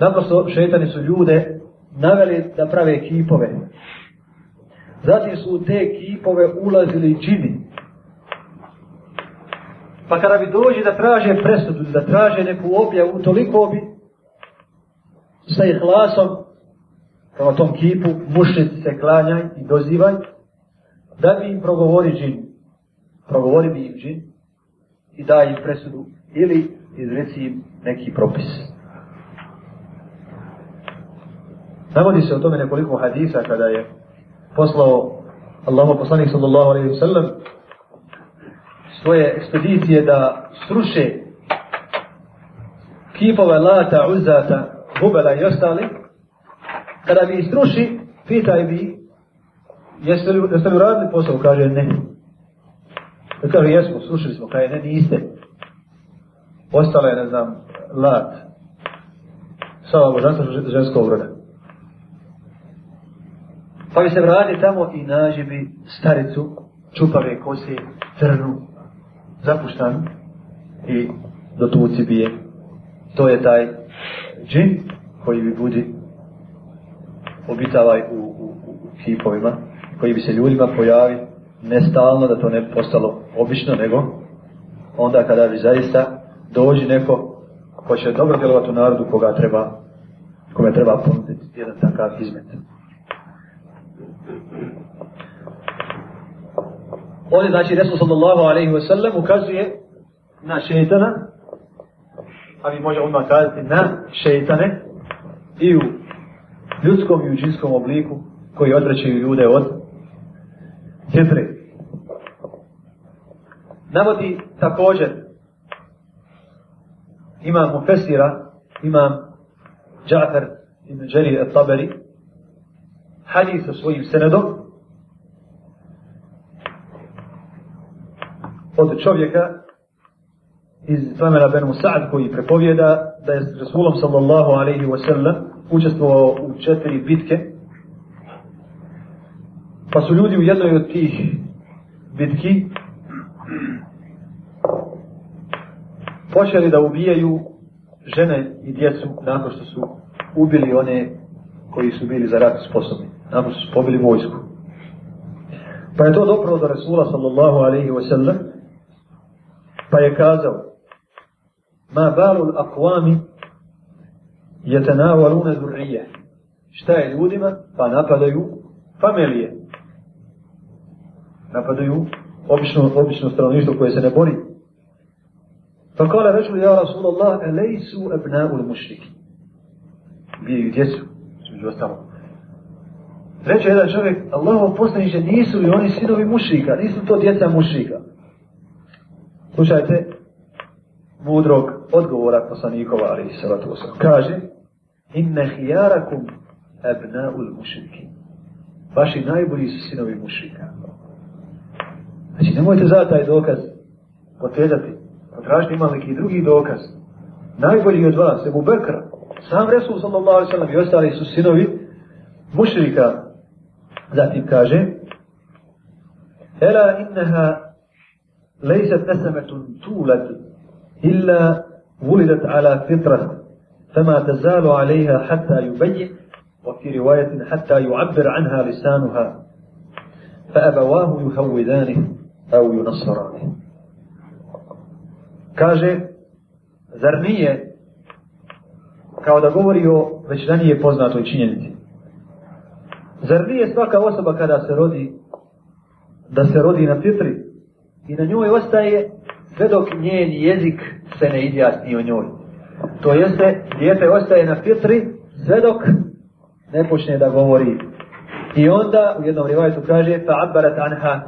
Naprosto šeitani su ljude naveli da prave kipove, Zatim su u te kipove ulazili džini. Pa kada bi dođi da traže presudu, da traže neku objavu, toliko bi sa ihlasom kao tom kipu mušnici se klanjaj i dozivaj da bi im progovori džin. Progovori bi im džin i daj im presudu ili izreci im neki propis. Navodi se o tome nekoliko hadisa kada je poslao Allahu poslanik sallallahu alejhi ve sellem svoje ekspedicije da sruše kipove Lata, Uzata, Hubela i ostali, kada bi istruši, pitaj bi, jeste li, jeste li uradili posao? Kaže, ne. Da kaže, jesmo, slušali smo, kaže, ne, niste. Ostala je, ne znam, Lat, sva obožanstva ženskog obroda. Pa bi se vrati tamo i nađe bi staricu, čupave kose, crnu, zapuštanu i do tuci bi je. To je taj džin koji bi budi obitavaj u, u, u, u kipovima, koji bi se ljudima pojavi nestalno da to ne bi postalo obično, nego onda kada bi zaista dođi neko ko će dobro djelovati u narodu koga treba, kome treba ponuditi jedan takav izmet. Hvala. Ovdje znači Resul sallallahu alaihi wa sallam ukazuje na šeitana, a mi možemo odmah kazati na šeitane i u ljudskom i u džinskom obliku koji odrećaju ljude od djetre. Navodi također imam u Fesira, imam Džafer i Međeri et Taberi, hadisa svojim senedom, od čovjeka iz Tamera ben Musa'ad koji prepovjeda da je Rasulom sallallahu alaihi wa sallam učestvovao u četiri bitke pa su ljudi u jednoj od tih bitki počeli da ubijaju žene i djecu nakon što su ubili one koji su bili za rat sposobni nakon što su pobili vojsku pa je to dopravo do Rasula sallallahu alaihi wa sallam Pa je kazao, ma balul akvami je tenavo rune zurrije. Šta je ljudima? Pa napadaju familije. Napadaju obično, obično stranoništvo koje se ne bori. Pa kala rečuli, ja Rasulallah, elejsu ebnaul mušriki. Bijaju djecu, između ostalo. Reče jedan čovjek, Allaho poslaniče, nisu i oni sinovi mušrika, nisu to djeca mušrika. Slušajte mudrog odgovora poslanikova ali se vatu Kaže, inne hijarakum ebna ul mušriki. Vaši najbolji su sinovi mušrika. Znači, nemojte za taj dokaz potezati. Potražite ima neki drugi dokaz. Najbolji od vas, Ebu Bekra, sam Resul sallallahu alaihi sallam i ostali su sinovi mušrika. Zatim kaže, Ela inneha ليست نسمة تولد إلا ولدت على فطرة فما تزال عليها حتى يبين وفي رواية حتى يعبر عنها لسانها فأبواه يهودانه أو ينصرانه كاجي زرنية kao da govori o već ranije poznatoj činjenici. Zar nije svaka osoba kada se rodi, da se rodi na fitri, i na njoj ostaje sve dok njen jezik se ne izjasni o njoj. To jeste, djete ostaje na fitri sve dok ne počne da govori. I onda u jednom rivajtu kaže fa abbarat anha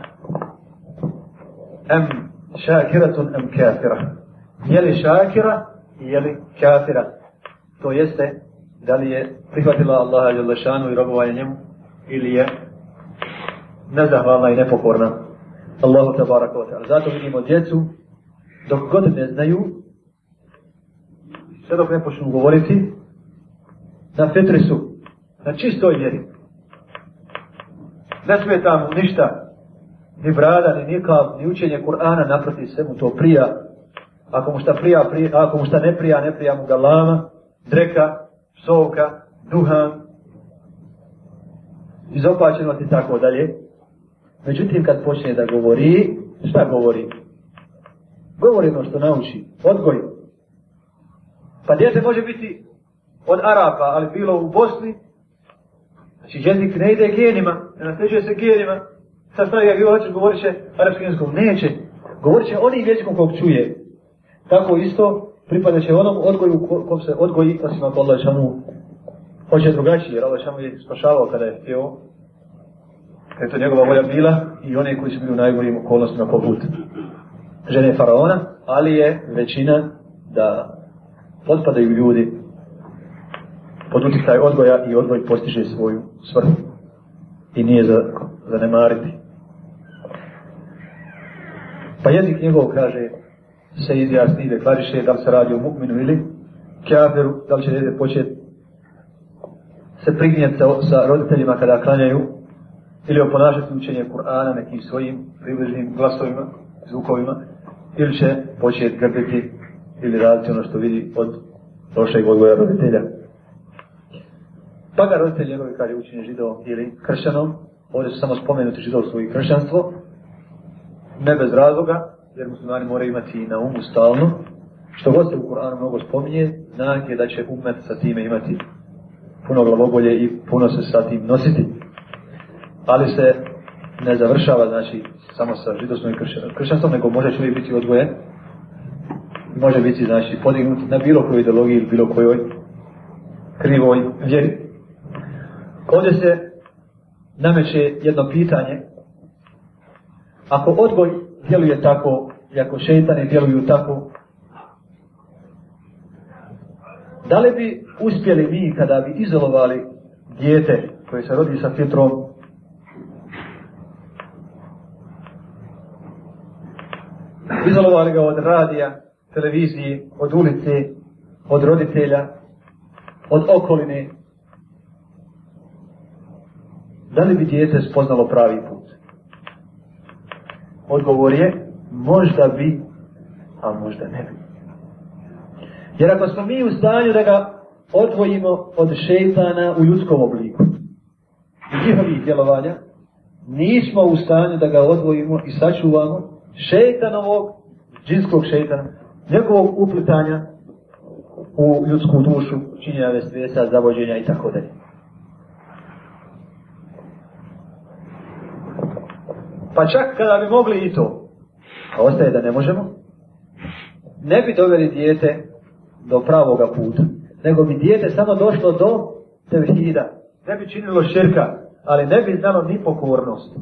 am šakiratun am kafira. Je li šakira i je li kafira. To jeste, da li je prihvatila Allaha i i robovanje njemu ili je nezahvalna i nepokorna. Allahu te baraka wa ta'ala. Zato vidimo djecu, dok god ne znaju, sve dok ne počnu govoriti, na fetri su, na čistoj vjeri. Ne smeta mu ništa, ni brada, ni nikav, ni učenje Kur'ana, naproti sve mu to prija. Ako mu šta prija, prija, ako mu šta ne prija, ne prija mu ga lama, dreka, psovka, duhan, izopačeno ti tako dalje. Međutim, kad počne da govori, šta govori? Govori ono što nauči, odgoji. Pa djete može biti od Arapa, ali bilo u Bosni. Znači, jezik ne ide genima, ne nasljeđuje se genima. Sad stavi, ako hoćeš, govorit će arapskim jezikom. Neće. Govorit će onim jezikom kog čuje. Tako isto pripada će onom odgoju kom se odgoji, osim ako Allah čemu hoće drugačije, jer Allah čemu je spašavao kada je htio, da je to njegova volja bila i one koji su bili u najgorijim okolnostima poput žene faraona, ali je većina da potpadaju ljudi pod utjecaj odgoja i odgoj postiže svoju svrhu i nije za, zanemariti. Pa jezik njegov kaže se izjasni i deklariše da li se radi o mukminu ili kjaferu, da li će dede početi se prignjeti sa, sa roditeljima kada klanjaju ili oponašati učenje Kur'ana nekim svojim približnim glasovima, zvukovima, ili će početi grbiti ili raditi ono što vidi od lošeg odgoja roditelja. Pa ga roditelj njegovi kaže učenje židovom ili kršćanom, ovdje su samo spomenuti židovstvo i kršćanstvo, ne bez razloga, jer muslimani moraju imati na umu stalno, što god se u Kur'anu mnogo spominje, znak je da će umet sa time imati puno glavobolje i puno se sa tim nositi ali se ne završava, znači, samo sa židovstvom i kršćanstvom, nego može čovjek biti odvojen, može biti, znači, podignut na bilo kojoj ideologiji ili bilo kojoj krivoj vjeri. Ovdje se nameće jedno pitanje, ako odgoj djeluje tako, i ako šeitani djeluju tako, da li bi uspjeli mi kada bi izolovali dijete koje se rodi sa filtrom izolovali ga od radija, televizije, od ulice, od roditelja, od okoline, da li bi djete spoznalo pravi put? Odgovor je, možda bi, a možda ne bi. Jer ako smo mi u stanju da ga odvojimo od šeitana u ljudskom obliku, njihovih djelovanja, nismo u stanju da ga odvojimo i sačuvamo šeitanovog, džinskog šeitana, njegovog uplitanja u ljudsku dušu, činjave svijesa, zavođenja i tako dalje. Pa čak kada bi mogli i to, a ostaje da ne možemo, ne bi doveli dijete do pravoga puta, nego bi dijete samo došlo do tevhida, ne bi činilo širka, ali ne bi znalo ni pokornost.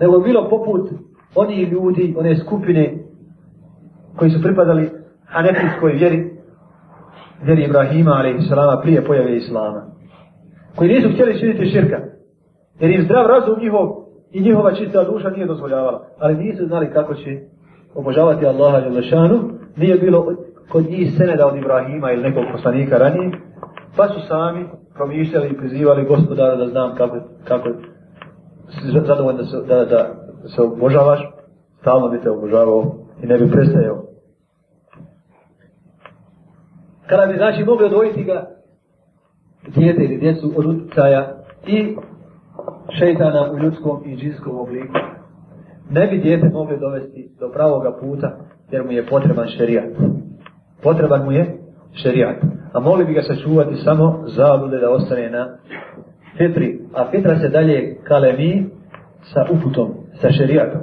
Nego bilo poput oni ljudi, one skupine koji su pripadali hanefijskoj vjeri, vjeri Ibrahima, ali i salama, prije pojave Islama, koji nisu htjeli činiti širka, jer im zdrav razum njihov i njihova čista duša nije dozvoljavala, ali nisu znali kako će obožavati Allaha Đelešanu, nije bilo kod njih seneda od Ibrahima ili nekog poslanika ranije, pa su sami promišljali i prizivali gospodara da znam kako, kako zadovoljno da, da, da da se obožavaš, stalno bi te obožavao i ne bi prestajao. Kada bi znači mogli odvojiti ga djete ili djecu od utjecaja i šeitana u ljudskom i džinskom obliku, ne bi djete mogli dovesti do pravoga puta jer mu je potreban šerijat. Potreban mu je šerijat. A mogli bi ga sačuvati samo zablude da ostane na fitri. A fitra se dalje kalemi, sa uputom, sa šerijatom.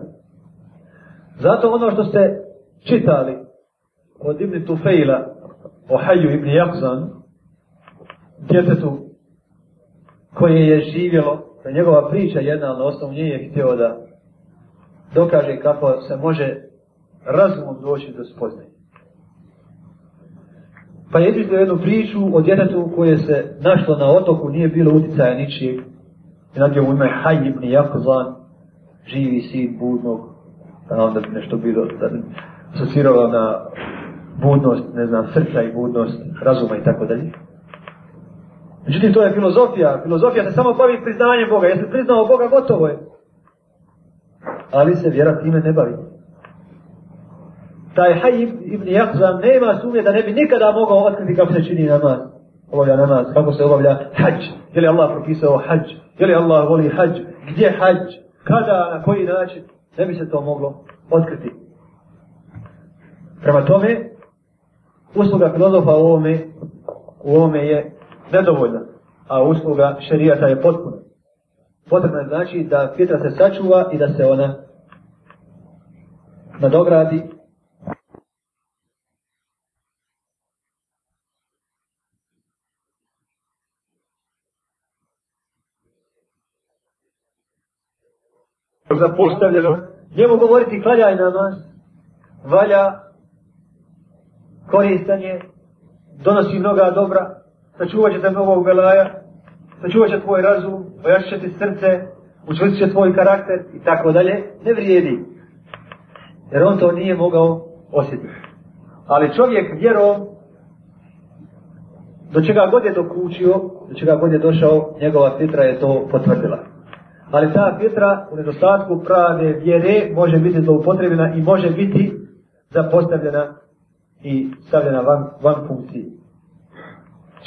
Zato ono što ste čitali od Ibn Tufejla o Haju Ibn Jakzan, djetetu koje je živjelo, da njegova priča jedna, ali na osnovu nije je htio da dokaže kako se može razumom doći do spoznaje. Pa je jednu priču o djetetu koje se našlo na otoku, nije bilo uticaja ničijeg I nadio mu ime Haj ibn Jakzan, živi sin budnog, da nam da bi nešto bilo, da bi asocirala na budnost, ne znam, srca i budnost, razuma i tako dalje. Međutim, to je filozofija. Filozofija se samo bavi priznanjem Boga. Jesi priznao Boga, gotovo je. Ali se vjera time ne bavi. Taj Haj ibn Jakzan nema sumnje da ne bi nikada mogao otkriti kako se čini namaz obavlja namaz, kako se obavlja hađ, je li Allah propisao hađ, je li Allah voli hađ, gdje hađ, kada, na koji način, ne bi se to moglo otkriti. Prema tome, usluga filozofa u ovome, u ovome je nedovoljna, a usluga šerijata je potpuna. Potrebno je znači da fitra se sačuva i da se ona nadogradi zapostavljeno. Njemu govoriti klanjaj namaz, valja, koristan je, donosi mnoga dobra, sačuvat će te mnogo uvelaja, sačuvat će tvoj razum, pojašit će ti srce, učvrstit će tvoj karakter i tako dalje, ne vrijedi. Jer on to nije mogao osjetiti. Ali čovjek vjerom, do čega god je dokučio, do čega god je došao, njegova fitra je to potvrdila. Ali ta fitra u nedostatku prave vjere može biti zloupotrebljena i može biti zapostavljena i stavljena van, van funkcije.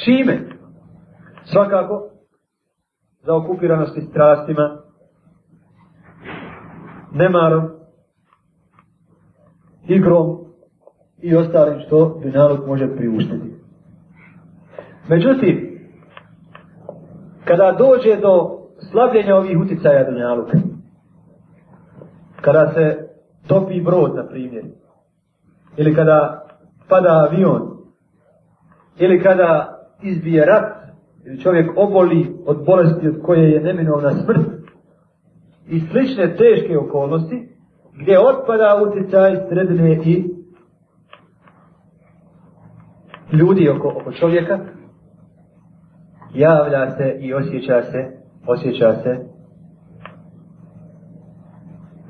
Čime? Svakako, za okupiranosti strastima, nemarom, igrom i ostalim što dunjalog može priuštiti. Međutim, kada dođe do slabljenja ovih uticaja dunjaluka. Kada se topi brod, na primjer, ili kada pada avion, ili kada izbije rat, ili čovjek oboli od bolesti od koje je neminovna smrt, i slične teške okolnosti, gdje otpada uticaj sredine i ljudi oko, oko čovjeka, javlja se i osjeća se osjećate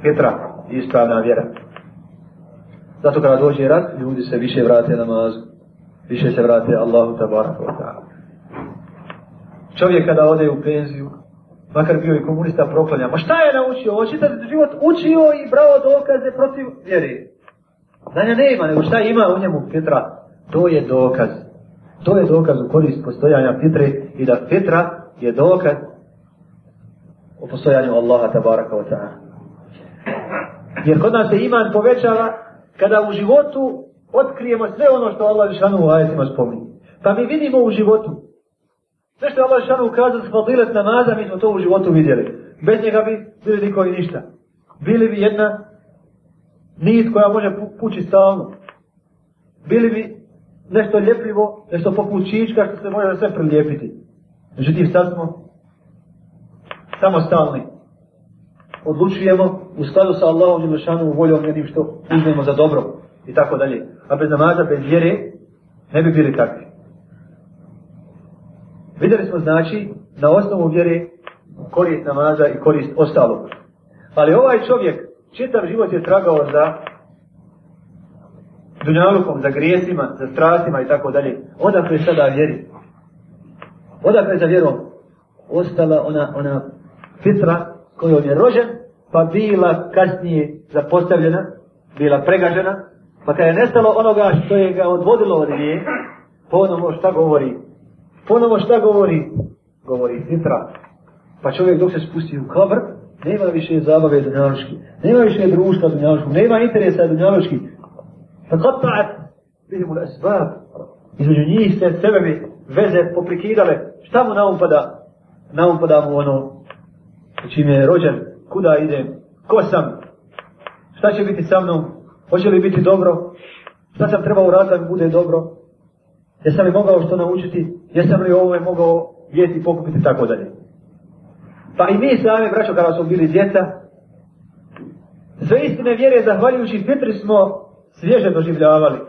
fitra, ispravna vjera. Zato kada dođe rat, ljudi se više vrate namazu, više se vrate Allahu tabaraka wa ta'ala. Čovjek kada ode u penziju, makar bio i komunista proklanja, ma šta je naučio? Očitav život učio i brao dokaze protiv vjeri. Znanja nema, nego šta ima u njemu fitra, to je dokaz. To je dokaz u korist postojanja fitre i da fitra je dokaz o postojanju Allaha tabaraka wa ta'ala. Jer kod nas se iman povećava kada u životu otkrijemo sve ono što Allah Žešanu u ajetima spominje. Pa mi vidimo u životu. Sve što je Allah Žešanu ukazao za fadilet namaza, mi smo to u životu vidjeli. Bez njega bi bili niko i ništa. Bili bi jedna nit koja može pući stalno. Bili bi nešto ljepljivo, nešto poput čička što se može sve prilijepiti. Međutim, sad smo samostalni. Odlučujemo u skladu sa Allahom i Lešanom voljom jednim što uzmemo za dobro i tako dalje. A bez namaza, bez vjere, ne bi bili takvi. Vidjeli smo znači na osnovu vjere korist namaza i korist ostalog. Ali ovaj čovjek čitav život je tragao za dunjalukom, za grijesima, za strastima i tako dalje. Odakle sada vjeri? Odakle za vjerom? Ostala ona, ona fitra kojom je rožen, pa bila kasnije zapostavljena, bila pregažena, pa kada je nestalo onoga što je ga odvodilo od nje, ponovo šta govori? Ponovo šta govori? Govori fitra. Pa čovjek dok se spusti u kabr, nema više zabave dunjaloški, nema više društva dunjaloški, nema interesa dunjaloški. Zagotovat, vidimo da je zbav. Između njih se sebevi veze poprikidale. Šta mu naumpada? Naumpada mu ono čime je rođen, kuda ide, ko sam, šta će biti sa mnom, hoće li biti dobro, šta sam trebao uraditi da mi bude dobro, jesam li mogao što naučiti, jesam li ovo je mogao vijeti, pokupiti, tako dalje. Pa i mi sami, braćo, kada smo bili djeca, sve istine vjere, zahvaljujući fitri smo svježe doživljavali.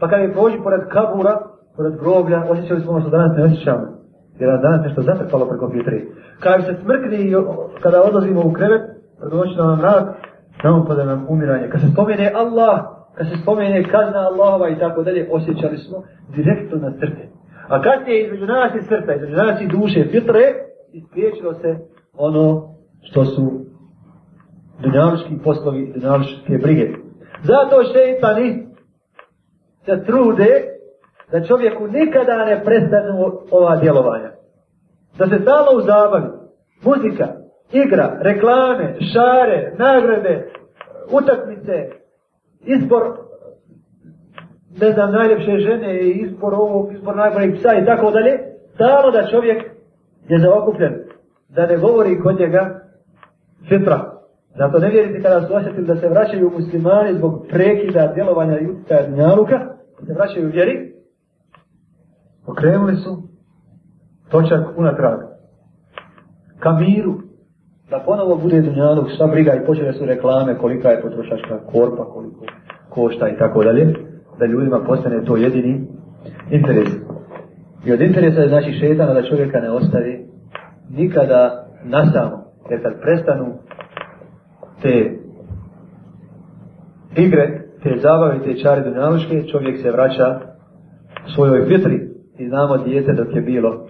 Pa kad je prođi pored kabura, pored groblja, osjećali smo ono što danas ne osjećamo jer nas danas nešto zatrpalo preko kompjutera. Kada se smrkne i kada odlazimo u krevet, doći na nam rak, nam pada nam umiranje. Kada se spomene Allah, kada se spomene kazna Allahova i tako dalje, osjećali smo direktno na srte. A kad je između nas i srta, između nas i duše, filtre, ispriječilo se ono što su dunjavnički poslovi, dunjavničke brige. Zato šeitani se trude da čovjeku nikada ne prestanu ova djelovanja. Da se stalo u zabavi, muzika, igra, reklame, šare, nagrade, utakmice, izbor ne znam, najljepše žene i izbor ovog, izbor najboljeg psa i tako dalje, stalo da čovjek je zaokupljen, da ne govori kod njega fitra. Zato ne vjerite kada su osjetili da se vraćaju muslimani zbog prekida djelovanja i utjecaja dnjaluka, se vraćaju u vjeri, Okrenuli su točak unatrag. Ka miru. Da ponovo bude dunjalu, šta briga i počele su reklame kolika je potrošačka korpa, koliko košta i tako dalje. Da ljudima postane to jedini interes. I od interesa je znači šetana da čovjeka ne ostavi nikada nastavno. Jer kad prestanu te igre, te zabave, te čari dunjaluške, čovjek se vraća svojoj fitri, i znamo dijete dok je bilo,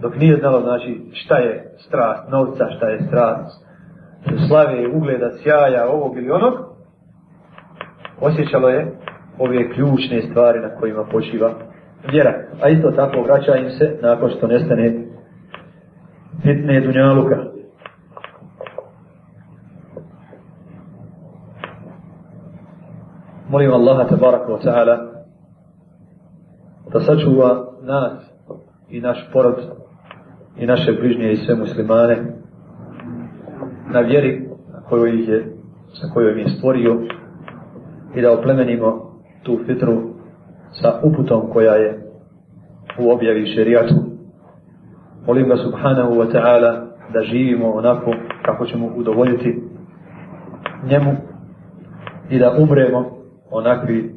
dok nije znalo znači šta je strast novca, šta je strast slave, ugleda, sjaja, ovog ili onog, osjećalo je ove ključne stvari na kojima počiva vjera. A isto tako vraća im se nakon što nestane fitne dunjaluka. Molim Allaha tabaraka wa ta'ala sačuva nas i naš porod i naše bližnje i sve muslimane na vjeri na kojoj ih je sa kojoj je stvorio i da oplemenimo tu fitru sa uputom koja je u objavi šerijatu. Molim ga subhanahu wa ta'ala da živimo onako kako ćemo udovoljiti njemu i da umremo onakvi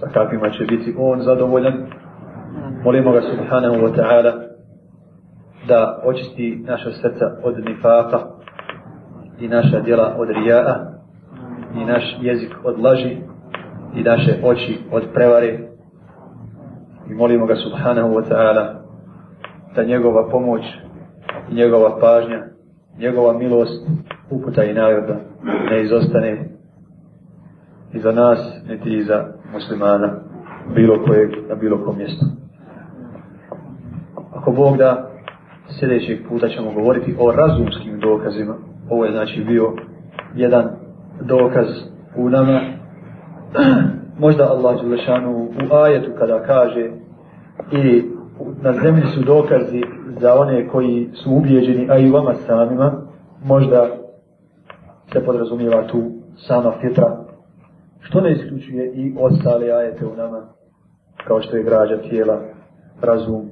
sa kakvima će biti on zadovoljan Molimo ga subhanahu wa ta'ala da očisti naša srca od nifata i naša djela od rija'a i naš jezik od laži i naše oči od prevare i molimo ga subhanahu wa ta'ala da njegova pomoć i njegova pažnja njegova milost uputa i naroda ne izostane i za nas niti i za muslimana bilo kojeg na bilo kom mjestu ako Bog da, sljedećeg puta ćemo govoriti o razumskim dokazima. Ovo je znači bio jedan dokaz u nama. Možda Allah Đulešanu u ajetu kada kaže i na zemlji su dokazi za one koji su ubijeđeni, a i vama samima, možda se podrazumijeva tu sama fitra, što ne isključuje i ostale ajete u nama, kao što je građa tijela, razum